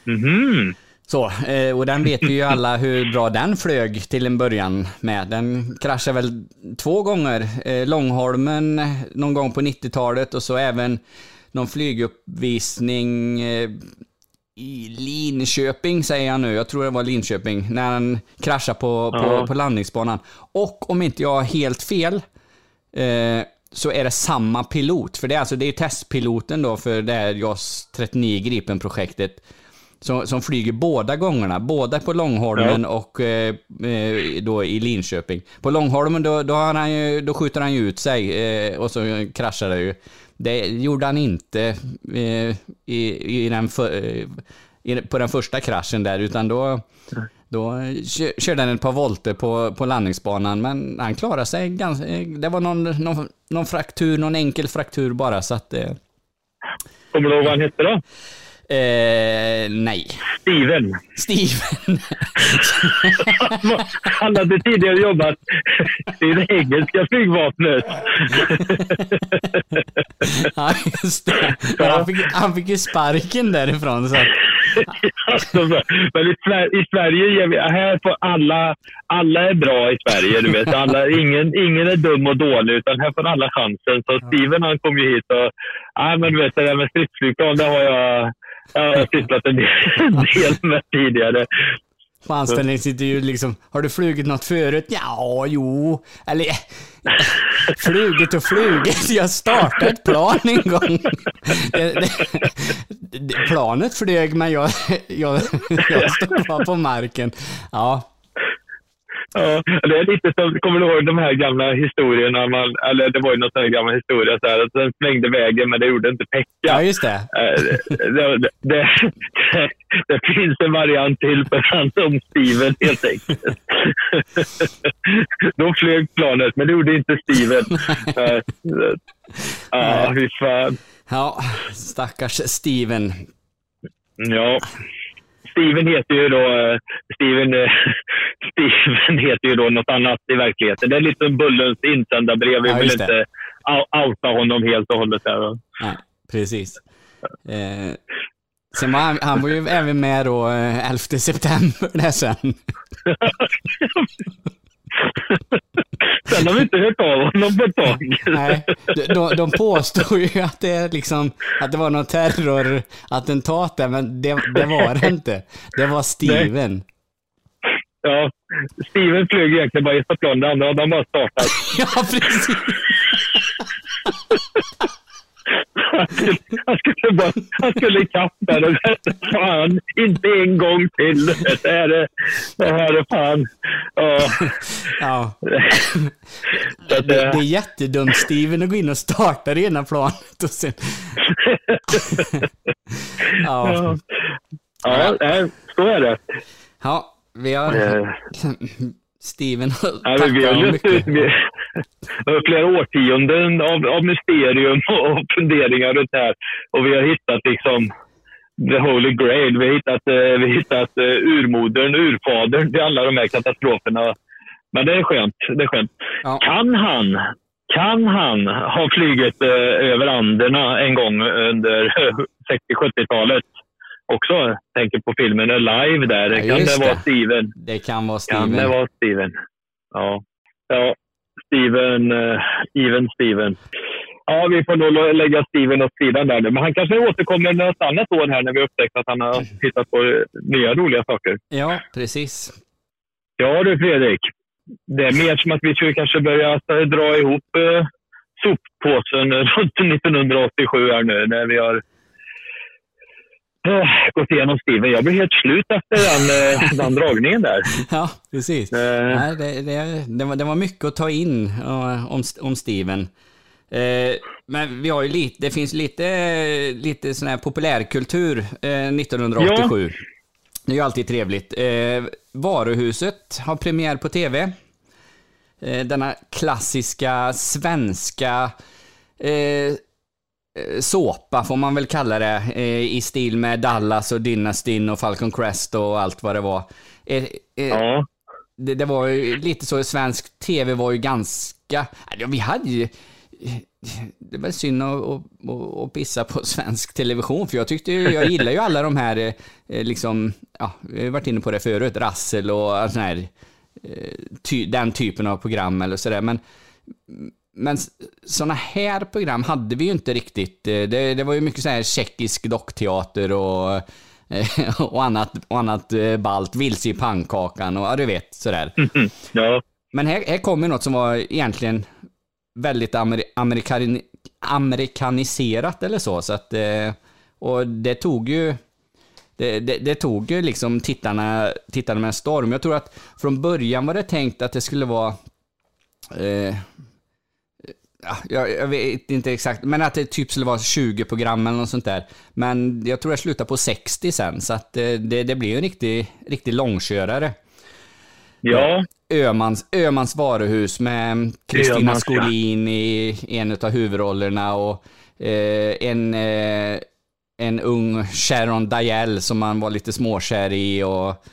Mhm. Så, eh, och den vet vi ju alla hur bra den flög till en början med. Den kraschade väl två gånger. Eh, Långholmen någon gång på 90-talet och så även någon flyguppvisning eh, i Linköping säger jag nu. Jag tror det var Linköping. När han kraschade på, på, Ja. på landningsbanan. Och om inte jag har helt fel eh, så är det samma pilot. För det är alltså det är testpiloten då för det här JAS 39 Gripen-projektet. Som, som flyger båda gångerna, både på Långholmen och eh, eh, då i Linköping. På Långholmen då, då, har han ju, då skjuter han ju ut sig eh, och så kraschar det ju. Det gjorde han inte eh, i, i den för, eh, i, på den första kraschen där, utan då, då kö- körde han ett par volter på, på landningsbanan, men han klarade sig ganska... eh, Det var någon, någon, någon fraktur, någon enkel fraktur bara, så att... Eh, Kommer du ihåg vad han hette då? Eh, nej. Steven. Steven. Han hade tidigare jobbat i det engelska flygvapnet. ja, just det. Men han, fick, han fick ju sparken därifrån, så att... Alltså, men i, i Sverige här får alla, alla är bra i Sverige. Du vet. Alla, ingen, ingen är dum och dålig, utan här får alla chansen. Så Steven han kom ju hit och, ja men du vet det där med stridsflygplan, det har jag, jag har sysslat en del, med tidigare. På anställningsintervju liksom, har du flugit något förut? Ja, jo. Eller, flugit och flugit. Jag startade ett plan en gång. Det, det, det, planet flög, men jag, jag, jag stod kvar på marken. Ja, Ja, det är lite som, kommer du ihåg de här gamla historierna? Man, eller det var ju någon sån här gammal historia så här, att den svängde vägen men det gjorde inte Pekka. ja just det. Eh, det, det, det, det finns en variant till för han som Steven helt enkelt. Då flög planet, men det gjorde inte Steven. Eh, Ja, fy fan. Ja, stackars Steven. Ja. Steven heter ju då, eh, Steven, eh, Steven heter ju då något annat i verkligheten. Det är lite som Bullens insändarbrev. Vi Ja, vill inte ou- outa honom helt och hållet. Där. va. Nej, precis. Eh, sen var han, han var ju även med då eh, 11 september där sen. Sen har vi inte hört av honom på ett tag. Nej, de, de, påstår ju att det, liksom, att det var någon terrorattentat där, men det, det var det inte. Det var Steven. Ja, Steven flög egentligen bara ett plan, det andra hade han bara startat. Ja, precis. Han skulle, han skulle, bara, han skulle ikapp där och fan, inte en gång till. Det här är, det här är fan. Ja. Ja. Det, det eh, är jättedumt Steven att gå in och starta det ena planet och sen... Ja. ja, ja, så är det. Ja, vi har... Steven men tackar vi har mycket. vi- flera årtionden av, av mysterium och funderingar runt det här. Och vi har hittat liksom the holy grail. Vi har hittat, eh, vi har hittat eh, urmodern, urfadern till alla de här katastroferna. Men det är skönt. Det är skönt. Ja. Kan han kan han ha flugit eh, över Anderna en gång under 60-70-talet också? Tänker på filmen Alive där. Ja, kan just det vara det. Steven? Det kan vara Kan det Steven. vara Steven? Ja. Ja, Steven, uh, even Steven. Ja, vi får nog lägga Steven åt sidan där nu. Men han kanske återkommer något annat år här när vi upptäckt att han har hittat på eh, nya roliga saker. Ja, precis. Ja du Fredrik. Det är mer som att vi skulle kanske börja eh, dra ihop eh, soppåsen runt 1987 här nu när vi har eh, gått igenom Steven. Jag blir helt slut efter den, eh, den dragningen där. Ja, precis. Eh, Nej, det, det, det, var, det var mycket att ta in om, om Steven. Eh, men vi har ju lite, det finns lite, lite sån här populärkultur eh, 1987. Det är ju alltid trevligt. Eh, Varuhuset har premiär på TV. Eh, denna klassiska svenska eh, eh, såpa, får man väl kalla det, eh, i stil med Dallas och Dynastin och Falcon Crest och allt vad det var. Eh, eh, ja. det, det var ju lite så, svensk tv var ju ganska, vi hade ju, det var synd att, att, att, pissa på svensk television, för jag tyckte ju, jag gillar ju alla de här, eh, liksom, ja, vi har varit inne på det förut, Rassel och sån här, eh, den typen av program eller sådär, men men sådana här program hade vi ju inte riktigt. Eh, Det, det var ju mycket så här tjeckisk dockteater och, eh, och annat, och annat eh, balt. Vilse i pannkakan och ja, du vet sådär. ja. Men här, här kommer något som var egentligen väldigt amer, amerikan, amerikaniserat eller så. så att, och det tog ju det, det, det tog ju liksom tittarna, tittarna med en storm. Jag tror att från början var det tänkt att det skulle vara eh, jag, jag vet inte exakt, men att det typ skulle vara 20 program eller något sånt där. Men jag tror det slutar på 60 sen, så att eh, det, det blir en riktig, riktig långkörare. Ja. Ömans, Ömans varuhus med Kristina. Skolin i en av huvudrollerna och eh, en, eh, en ung Sharon Dial som man var lite småkär i och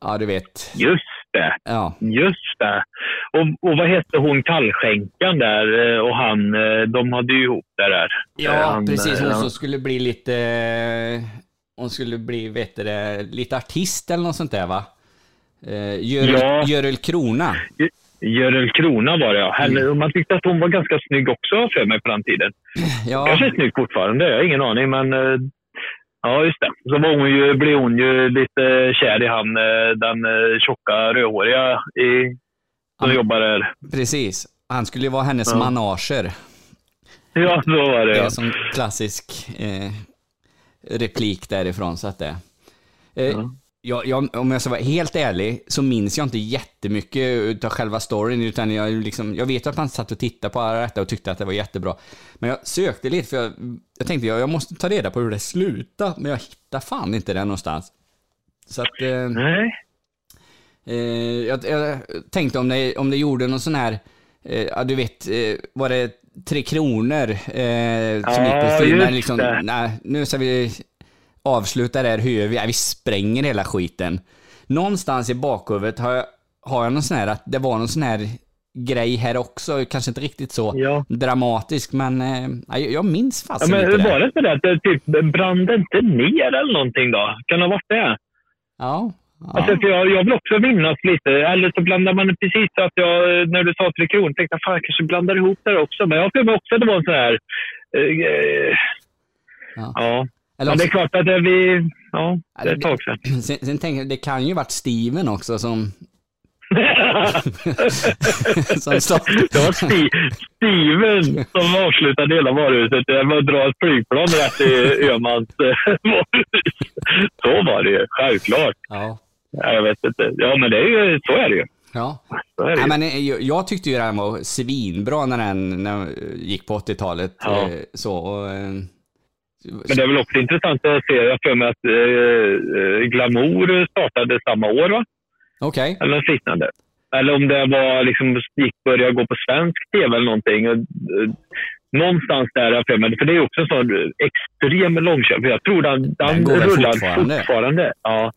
ja, du vet. Just det. Ja. Just det. Och, och vad hette hon kallskänkan där eh, och han, eh, de hade ju ihop det där. Ja, Eh, han, precis. Hon som skulle bli lite... Hon skulle bli, vet du det, lite artist eller något sånt där va? Görel, Ja. Görel Krona. Görel Krona var det ja. Henne, Man tyckte att hon var ganska snygg också för mig på den tiden. Ja, Kanske snygg fortfarande, jag har ingen aning. Men ja, just det. Så var hon ju, blev hon ju lite kär i han, den tjocka rödhåriga i, som Ja. jobbar där. precis. Han skulle ju vara hennes Ja. manager. Ja, så var det Det är ja. som klassisk eh, replik därifrån, så att det... Eh, jag, jag, om jag ska vara helt ärlig så minns jag inte jättemycket av själva storyn, utan jag, liksom, jag vet att man satt och tittade på alla detta och tyckte att det var jättebra. Men jag sökte lite, för jag, jag tänkte jag, jag måste ta reda på hur det slutade, men jag hittade fan inte det någonstans. Så att... Eh, Nej. Eh, jag, jag tänkte om det, om det gjorde någon sån här, eh, ja du vet, eh, var det Tre Kronor eh, som Ja, gick på stil, just men liksom, det. nej, nu ska vi avsluta det här, hur vi? Ja, vi spränger hela skiten. Någonstans i bakhuvudet har jag, har jag någon sån här, att det var någon sån här grej här också. Kanske inte riktigt så Ja. dramatisk, men eh, jag, minns Ja, fasen men lite var där. det inte det att det typ brann det inte ner eller någonting då? Kan det ha varit det? Ja. Alltså, för jag, jag vill också minnas lite. Eller så blandar man precis att jag, när du sa Tre Kronor, tänkte jag fan jag kanske blandar ihop det också. Men jag mig också att det var en sån här... Eh, Ja. ja. Eller Men det är klart att det, vi... Ja, det är ett tag sedan. Sen, sen tänker jag, det kan ju varit Steven också som... som. Det var Sti- Steven som avslutade hela varuhuset med att dra ett flygplan rätt i Öhmans varuhus. Så var det ju, självklart. Ja. Ja, Jag vet inte. Ja, men det är ju, så är det ju. Ja. Det men eh, jag, tyckte ju den var svinbra när den, när den gick på 80-talet. Ja. eh, Så, och, eh, Men det är väl också intressant att se, jag för mig att eh, eh, Glamour startade samma år, va? Okej. Eller något liknande. Eller om det var liksom, gick började gå på svensk tv eller någonting. Och, eh, någonstans där jag för mig. För det är också en sån extrem långkörning. Jag tror den, den, Den går rullar fortfarande? fortfarande. Ja.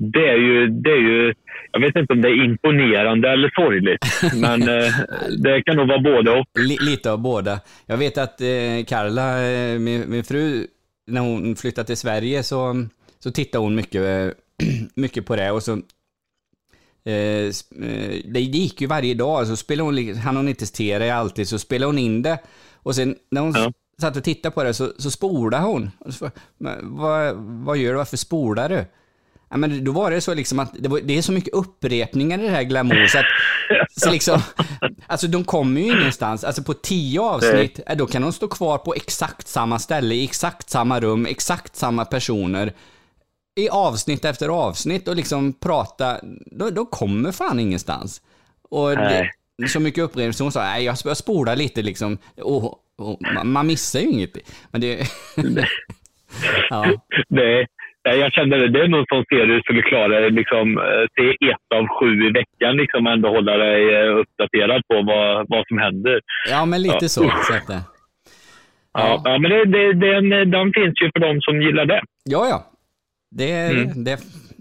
Det är, ju, det är ju... Jag vet inte om det är imponerande eller sorgligt. men eh, det kan nog vara både och. Li, lite av båda. Jag vet att eh, Carla, eh, min, min fru, när hon flyttade till Sverige så, så tittade hon mycket, eh, mycket på det och så eh, det gick ju varje dag, så spelade hon, hann hon inte det alltid, så spelade hon in det och sen när hon Ja. satt och tittade på det så, så spolade hon. Så, vad, vad gör du, varför spolar du? Ja, men då var det så liksom att det, var, det är så mycket upprepningar i det här glamour så att så liksom, alltså de kommer ju ingenstans. Alltså på tio avsnitt, eh, då kan de stå kvar på exakt samma ställe, i exakt samma rum, exakt samma personer. I avsnitt efter avsnitt och liksom prata, då, då kommer fan ingenstans. Och det, så mycket upprepning, så hon sa, nej jag jag spolar lite liksom, och, och, man, missar ju inget. Men det... ja. Nej, jag kände det. Det är någon sån serie du skulle klara liksom, eh, se ett av sju i veckan. Liksom, ändå hålla dig eh, uppdaterad på vad, vad som händer. ja, men lite Ja. så. så att, eh, Ja, ja men det, det, den, den finns ju för de som gillar det. Ja, ja. Det, Mm. det,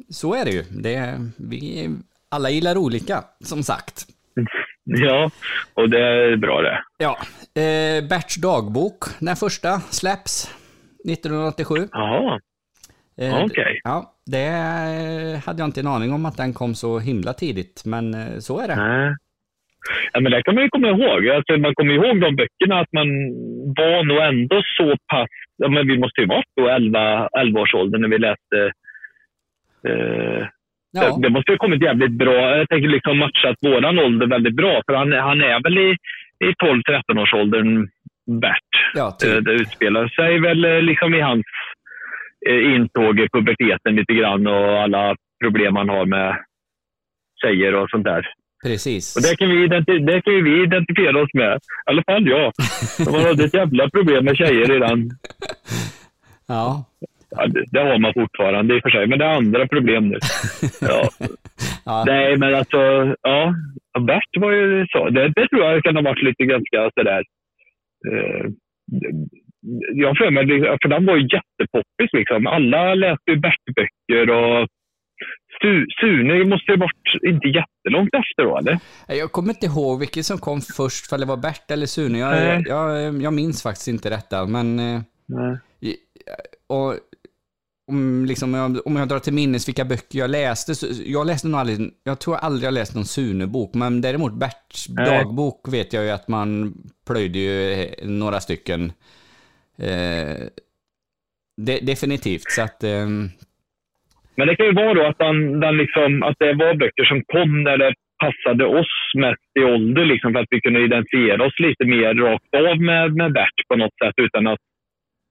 så är det ju. Det, vi, alla gillar olika, som sagt. Ja, och det är bra det. Ja. Eh, Berts dagbok, den första, släpps 1987. Jaha, Eh, okej. Ja, det hade jag inte en aning om att den kom så himla tidigt, men eh, så är det. Nej. Ja, men det kan man ju komma ihåg. Alltså, man kommer ihåg de böckerna, att man var nog ändå så pass... Ja, men vi måste ju varit då 11, 11 års ålder när vi läste... Eh, Ja, Det måste ju ha kommit jävligt bra. Jag tänker liksom matchat våran ålder väldigt bra. För han, han är väl i, i 12-13 års åldern Bert. ja Eh, typ. Det utspelar sig väl liksom i hans intåg i puberteten lite grann och alla problem han har med tjejer och sånt där. Precis. Och det kan, vi det kan vi identifiera oss med. I alla fall jag. Man hade ett jävla problem med tjejer redan. Ja. Ja, det, det har man fortfarande i och för sig, men det är andra problem nu. Ja. Ja. Nej, men alltså, ja. Bert var ju så. Det, det tror jag kan ha varit lite ganska sådär. Eh, jag för mig, för den var ju jättepoppis liksom. Alla läste ju Bert-böcker och Su- Sune måste ju varit inte jättelångt efter då, eller? Jag kommer inte ihåg vilket som kom först, för det var Bert eller Sune. Jag, Nej. jag, jag minns faktiskt inte detta, men... eh, Nej. Och om, liksom, jag- om jag drar till minnes vilka böcker jag läste, så jag läste nog aldrig, jag tror aldrig jag läst någon Sune-bok, men däremot Berts dagbok vet jag ju att man plöjde ju eh, några stycken. Eh, de, definitivt, så att... ehm, Men det kan ju vara då att, den, den liksom, att det var böcker som kom när det passade oss mest i ålder, liksom, för att vi kunde identifiera oss lite mer rakt av med, med Bert på något sätt utan att,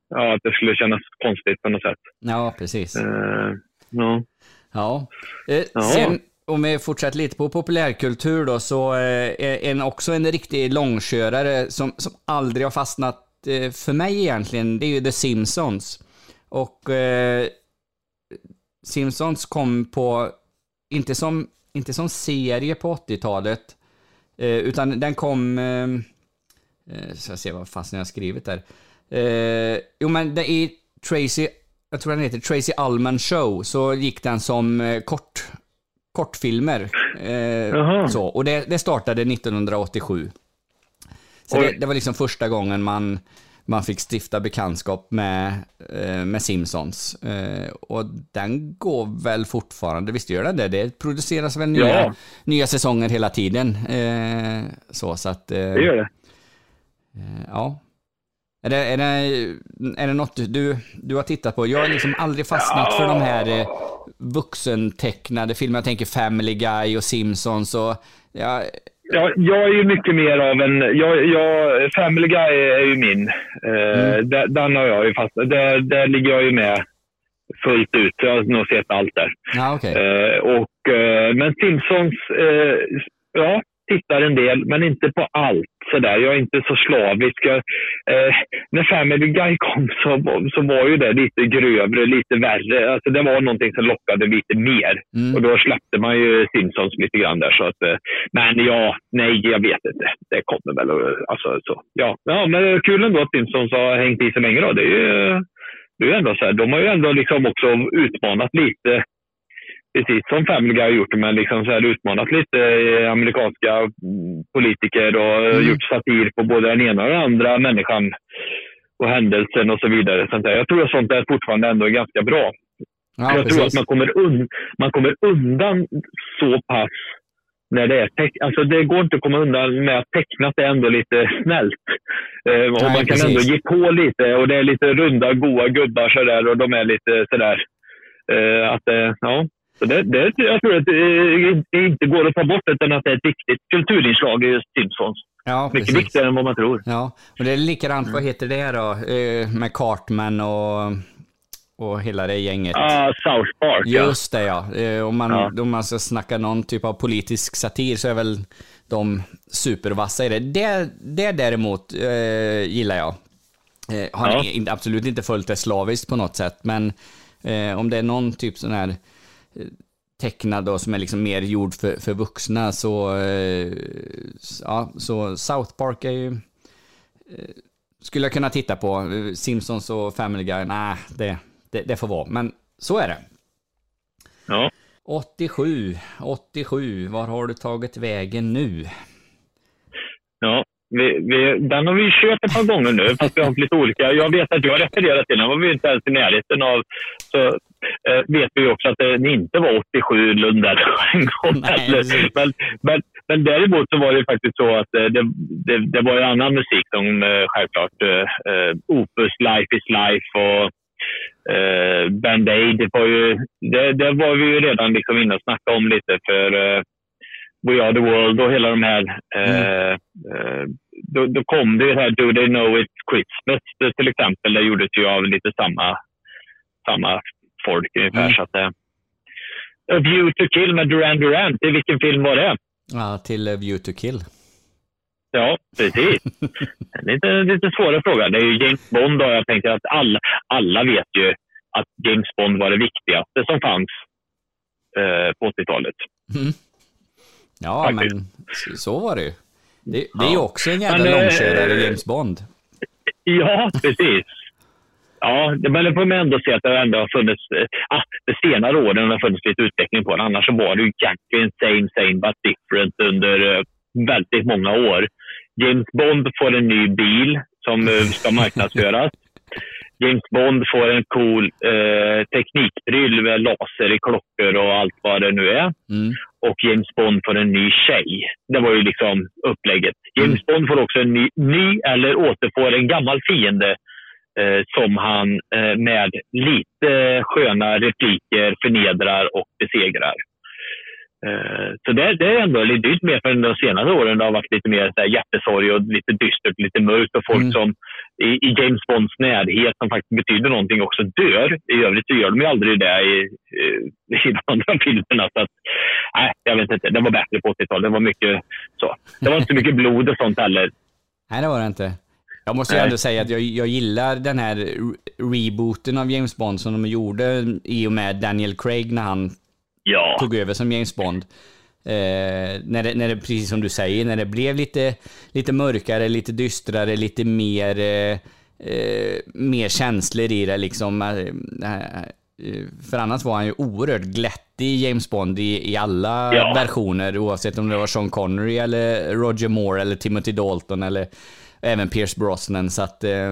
ja, att det skulle kännas konstigt på något sätt. ja, precis. Eh, ja. Ja. Eh, Ja. Sen, om vi fortsätter lite på populärkultur då, så eh, är en, också en riktig långkörare som, som aldrig har fastnat för mig egentligen, det är ju The Simpsons. Och eh, Simpsons kom på, inte som, inte som serie på 80-talet, eh, utan den kom, eh, eh, så jag ser vad fasen jag har skrivit där. Eh, jo men det är Tracy, jag tror den heter Tracy Allman Show, så gick den som eh, kort, kortfilmer. Eh, så. Och det, det startade 1987. Så det, det var liksom första gången man, man fick stifta bekantskap med, eh, med Simpsons. Eh, och den går väl fortfarande, visst gör den det? Det produceras väl nya, Ja. nya säsonger hela tiden. Eh, så, så att... Det gör det. Ja. Är det, är det, är det något du, du har tittat på? Jag har liksom aldrig fastnat för de här vuxentecknade filmerna. Jag tänker Family Guy och Simpsons och... Ja, Ja, jag är ju mycket mer av en... Jag, jag, Family Guy är ju min. Eh, där- Den har jag ju fast... Där, där ligger jag ju med fullt ut. Jag har nog sett allt där. ja okej. Eh, och, eh, men Simpsons, eh, ja, tittar en del, men inte på allt. Sådär. Jag är inte så slavisk. Jag, eh, när Family Guy kom så, så var ju det lite grövre, lite värre. Alltså, det var någonting som lockade lite mer. Mm. Och då släppte man ju Simpsons lite grann där. Så att, eh, men ja, nej, jag vet inte. Det kommer väl alltså, så. Ja. ja, men kul ändå att Simpsons har hängt i så länge. Då. Det är ju, det är ändå så här, de har ju ändå liksom också utmanat lite precis som Family Guy har gjort, men liksom så här utmanat lite amerikanska politiker och Mm. gjort satir på både den ena och den andra människan och händelsen och så vidare. Sånt där. Jag tror att sånt där fortfarande ändå är ganska bra. Ja, jag tror att precis. man kommer, un man kommer undan så pass när det är alltså det går inte att komma undan med att tecknat är ändå lite snällt. Eh, och Nej, man kan precis. ändå ge på lite och det är lite runda, goa gubbar sådär och de är lite sådär. Eh, att, eh, ja. Så det, det, jag tror att det, inte går att ta bort utan att det är ett viktigt kulturinslag i just Simpsons. Ja, Mycket precis. viktigare än vad man tror. Ja, och det är likadant, vad heter det då? Eh, med Cartman och, och hela det gänget. Ah, South Park, ja. Just det ja. Eh, Om man, Ja. om man ska snacka någon typ av politisk satir så är väl de supervassa i det. Det, det däremot eh, gillar jag. Eh, har Ja. absolut inte följt det slaviskt på något sätt, men eh, om det är någon typ sån här tecknad då som är liksom mer gjord för, för vuxna så, eh, ja, så South Park är ju eh, skulle jag kunna titta på. Simpsons och Family Guy, nej, det, det, det får vara. Men så är det. Ja. 87, 87, var har du tagit vägen nu? Ja, vi, vi, den har vi kört ett par gånger nu, fast vi har haft lite olika. Jag vet att jag refererat till den, var vi inte ens i närheten av. Så eh, vet vi också att det inte var 87 Lundell en gång Nej. Men, men, men däremot så var det faktiskt så att eh, det, det, det var ju annan musik som eh, självklart eh, eh, Opus, Life is Life och eh, Band Aid. Det var, ju, det, det var vi ju redan liksom inne och snackade om lite för We Are The World och hela de här. Eh, eh, då, då kom det ju här Do They Know It's Christmas eh, till exempel. Det gjordes ju av lite samma, samma folk ungefär. Mm. Så att, eh, A View To Kill med Duran Duran. I vilken film var det? Ja, till eh, View to Kill. Ja, precis. lite, lite svåra fråga. Det är ju James Bond och jag tänker att alla, alla vet ju att James Bond var det viktigaste som fanns eh, på 80-talet. Mm. Ja, Faktiskt. men så, var det ju. Det, det är ju också en jävla Men, eh, långkörare, James Bond. Ja, precis. Ja, men det får man ändå se att det ändå har funnits... Ah, de senare åren har det funnits lite utveckling på det. Annars så var det ju egentligen same, same but different under eh, väldigt många år. James Bond får en ny bil som ska marknadsföras. James Bond får en cool eh, teknikpryl med laser i klockor och allt vad det nu är. Mm. Och James Bond får en ny tjej. Det var ju liksom upplägget. James Bond får också en ny, ny eller återfår en gammal fiende eh, som han eh, med lite sköna repliker förnedrar och besegrar. Eh, så det, det är ändå lite dyrt mer för de senare åren. Det har varit lite mer så här, hjärtesorg och lite dystert, lite mörkt och folk Mm. som i, i James Bonds närhet som faktiskt betyder någonting också dör. I övrigt så gör de ju aldrig det i, i, de andra filmerna. Så att, nej, jag vet inte. Det var bättre på 80-talet. Det var mycket så. Det var inte så mycket blod och sånt heller. Nej, det var det inte. Jag måste ju ändå säga att jag, jag gillar den här re- rebooten av James Bond som de gjorde i och med Daniel Craig när han Ja. tog över som James Bond. Eh, när, det, när det, precis som du säger, när det blev lite, lite mörkare, lite dystrare, lite mer, eh, eh, mer känslor i det liksom. Eh, eh, för annars var han ju oerhört glättig James Bond i, i alla Ja. versioner, oavsett om det var Sean Connery eller Roger Moore eller Timothy Dalton eller även Pierce Brosnan. Så att... Eh,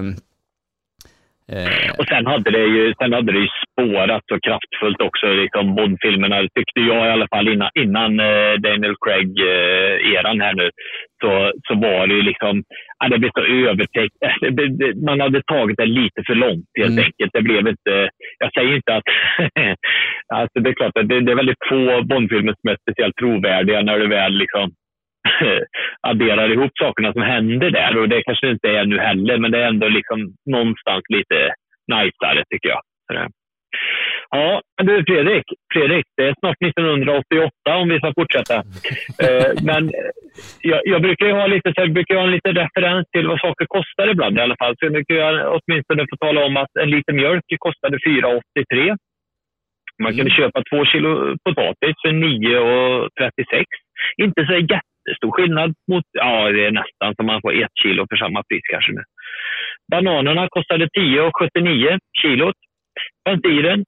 eh, Och sen hade det ju, sen hade det ju spårat så kraftfullt också, liksom Bond-filmerna, tyckte jag i alla fall innan, innan eh, Daniel Craig-eran här nu, så, så var det ju liksom, ja, det blev så övertäckt. Det, man hade tagit det lite för långt helt Mm. enkelt. Det blev inte, jag säger inte att, alltså det är klart det, det är väldigt få Bond-filmer som är speciellt trovärdiga när du väl liksom adderar ihop sakerna som händer där. Och det kanske inte är nu heller, men det är ändå liksom någonstans lite najsare tycker jag. Ja, du Fredrik, Fredrik, det är snart 1988 om vi ska fortsätta. Eh, men eh, jag, jag brukar ju ha lite, så jag brukar ha en liten referens till vad saker kostar ibland i alla fall. Så jag brukar jag åtminstone få tala om att en liter mjölk kostade 4,83. Man kunde köpa två kilo potatis för 9,36. Inte så jättestor skillnad mot, ja det är nästan som man får ett kilo för samma pris kanske nu. Bananerna kostade 10,79 kilot. Bensinen,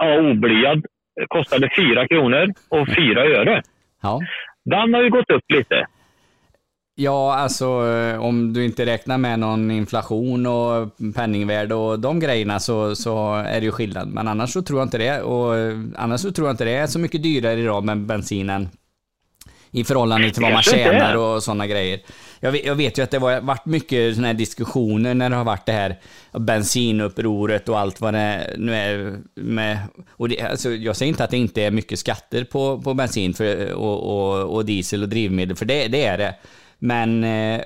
ja oblyad, kostade 4 kronor och 4 öre. ja. Den har ju gått upp lite. Ja, alltså eh, om du inte räknar med någon inflation och penningvärde och de grejerna så, så är det ju skillnad. Men annars så tror jag inte det. Och eh, annars så tror jag inte det är så mycket dyrare idag med bensinen i förhållande till vad man tjänar och sådana grejer. Jag vet, jag vet ju att det har varit mycket såna här diskussioner när det har varit det här bensinupproret och allt vad det nu är med... Och det, alltså, jag säger inte att det inte är mycket skatter på, på bensin för, och, och, och diesel och drivmedel, för det, det är det. Men eh,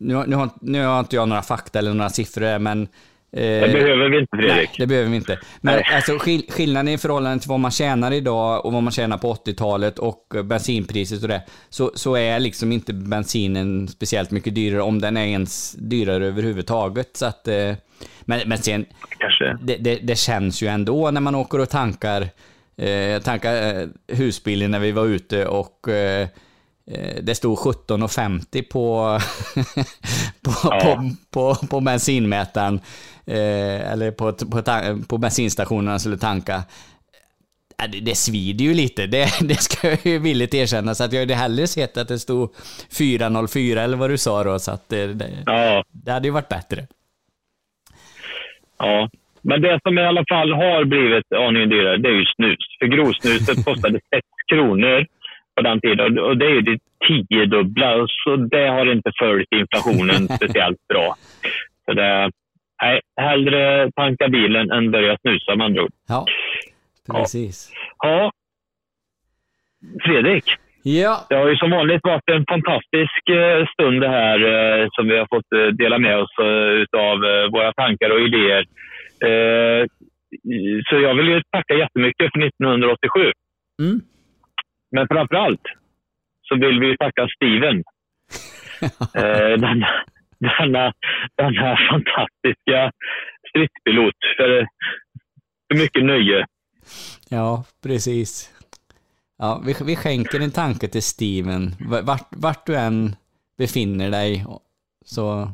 nu, nu, har, nu har inte jag några fakta eller några siffror, men... eh, Det behöver vi inte Fredrik. Nej, det behöver vi inte. Men Nej. alltså, skill skillnaden i förhållande till vad man tjänar idag och vad man tjänar på 80-talet och eh, bensinpriset och det, så, så är liksom inte bensinen speciellt mycket dyrare, om den är ens dyrare överhuvudtaget. Så att, eh, men, men sen, Kanske. det, det, det känns ju ändå när man åker och tankar, eh, tankar eh, husbilen när vi var ute och eh, eh, det stod 17,50 på, på, Ja. på, på, på bensinmätaren, eh, eller på, på, på bensinstationen man skulle tanka. Det, det svider ju lite, det, det ska jag ju villigt erkänna. Så att jag hade hellre sett att det stod 404 eller vad du sa då, så att det, det, Ja, det hade ju varit bättre. ja. Men det som i alla fall har blivit aningen dyrare, det är ju snus. För grovsnuset kostade 6 kronor på den tiden och det är det tiodubbla. Så det har inte följt inflationen speciellt bra. Så det, nej, hellre tanka bilen än börja snusa med andra ord. Ja, precis. Ja, Fredrik. Ja, Det har ju som vanligt varit en fantastisk eh, stund det här eh, som vi har fått eh, dela med oss eh, våra tankar och idéer. Så jag vill ju tacka jättemycket för 1987. Mm. Men framför allt så vill vi tacka Steven. Eh, denna, denna, denna fantastiska stridspilot för, för mycket nöje. Ja, precis. Ja, vi, vi skänker en tanke till Steven. Vart, vart du än befinner dig, så...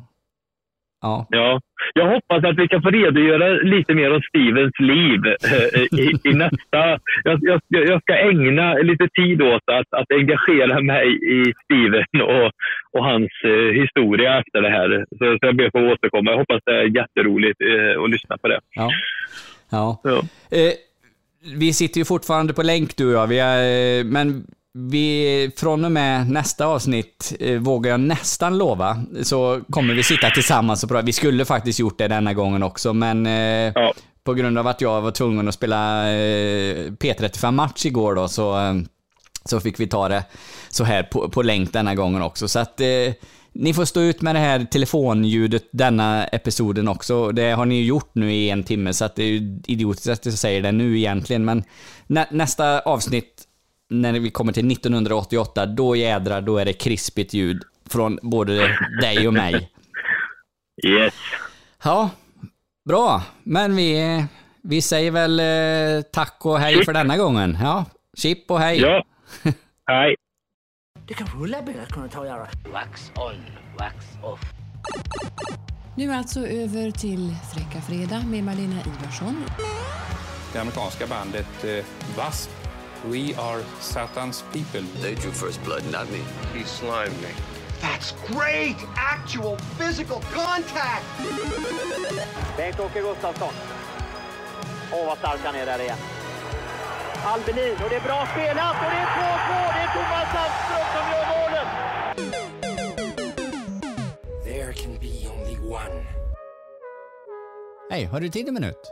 Ja, Ja, jag hoppas att vi kan få redogöra lite mer om Stevens liv eh, i, i nästa... Jag, jag, jag ska ägna lite tid åt att, att engagera mig i Steven och, och hans eh, historia efter det här. Så, så jag ber att få återkomma. Jag hoppas det är jätteroligt eh, att lyssna på det. ja. ja. Ja. Eh, vi sitter ju fortfarande på länk du och jag, vi är, men vi, från och med nästa avsnitt, eh, vågar jag nästan lova, så kommer vi sitta tillsammans och prata. Vi skulle faktiskt gjort det denna gången också, men eh, Ja. på grund av att jag var tvungen att spela eh, P35-match igår då, så, eh, så fick vi ta det så här på, på länk denna gången också. Så att eh, ni får stå ut med det här telefonljudet denna episoden också. Det har ni ju gjort nu i en timme, så att det är idiotiskt att jag säger det nu egentligen. Men nä, nästa avsnitt, när vi kommer till 1988, då jädrar, då är det krispigt ljud från både dig och mig. Yes. Ja, bra. Men vi, vi säger väl eh, tack och hej Chip. för denna gången. Ja, chip och hej. Ja. Hej. Det kan rulla bilar kunna ta och göra. Wax on, wax off. Nu alltså över till Fräcka Fredag med Malena Ivarsson. Det amerikanska bandet eh, W.A.S.P. We are Satans people. They drew first blood, not me. He slimed me. That's great! Actual physical contact! Bengt-Åke Gustafsson. Åh, vad stark han är där igen. Albelin, och det är bra spelat och det är 2-2! Det är Thomas Sandström som gör målet! There can be only one. Hej, har du tid en minut?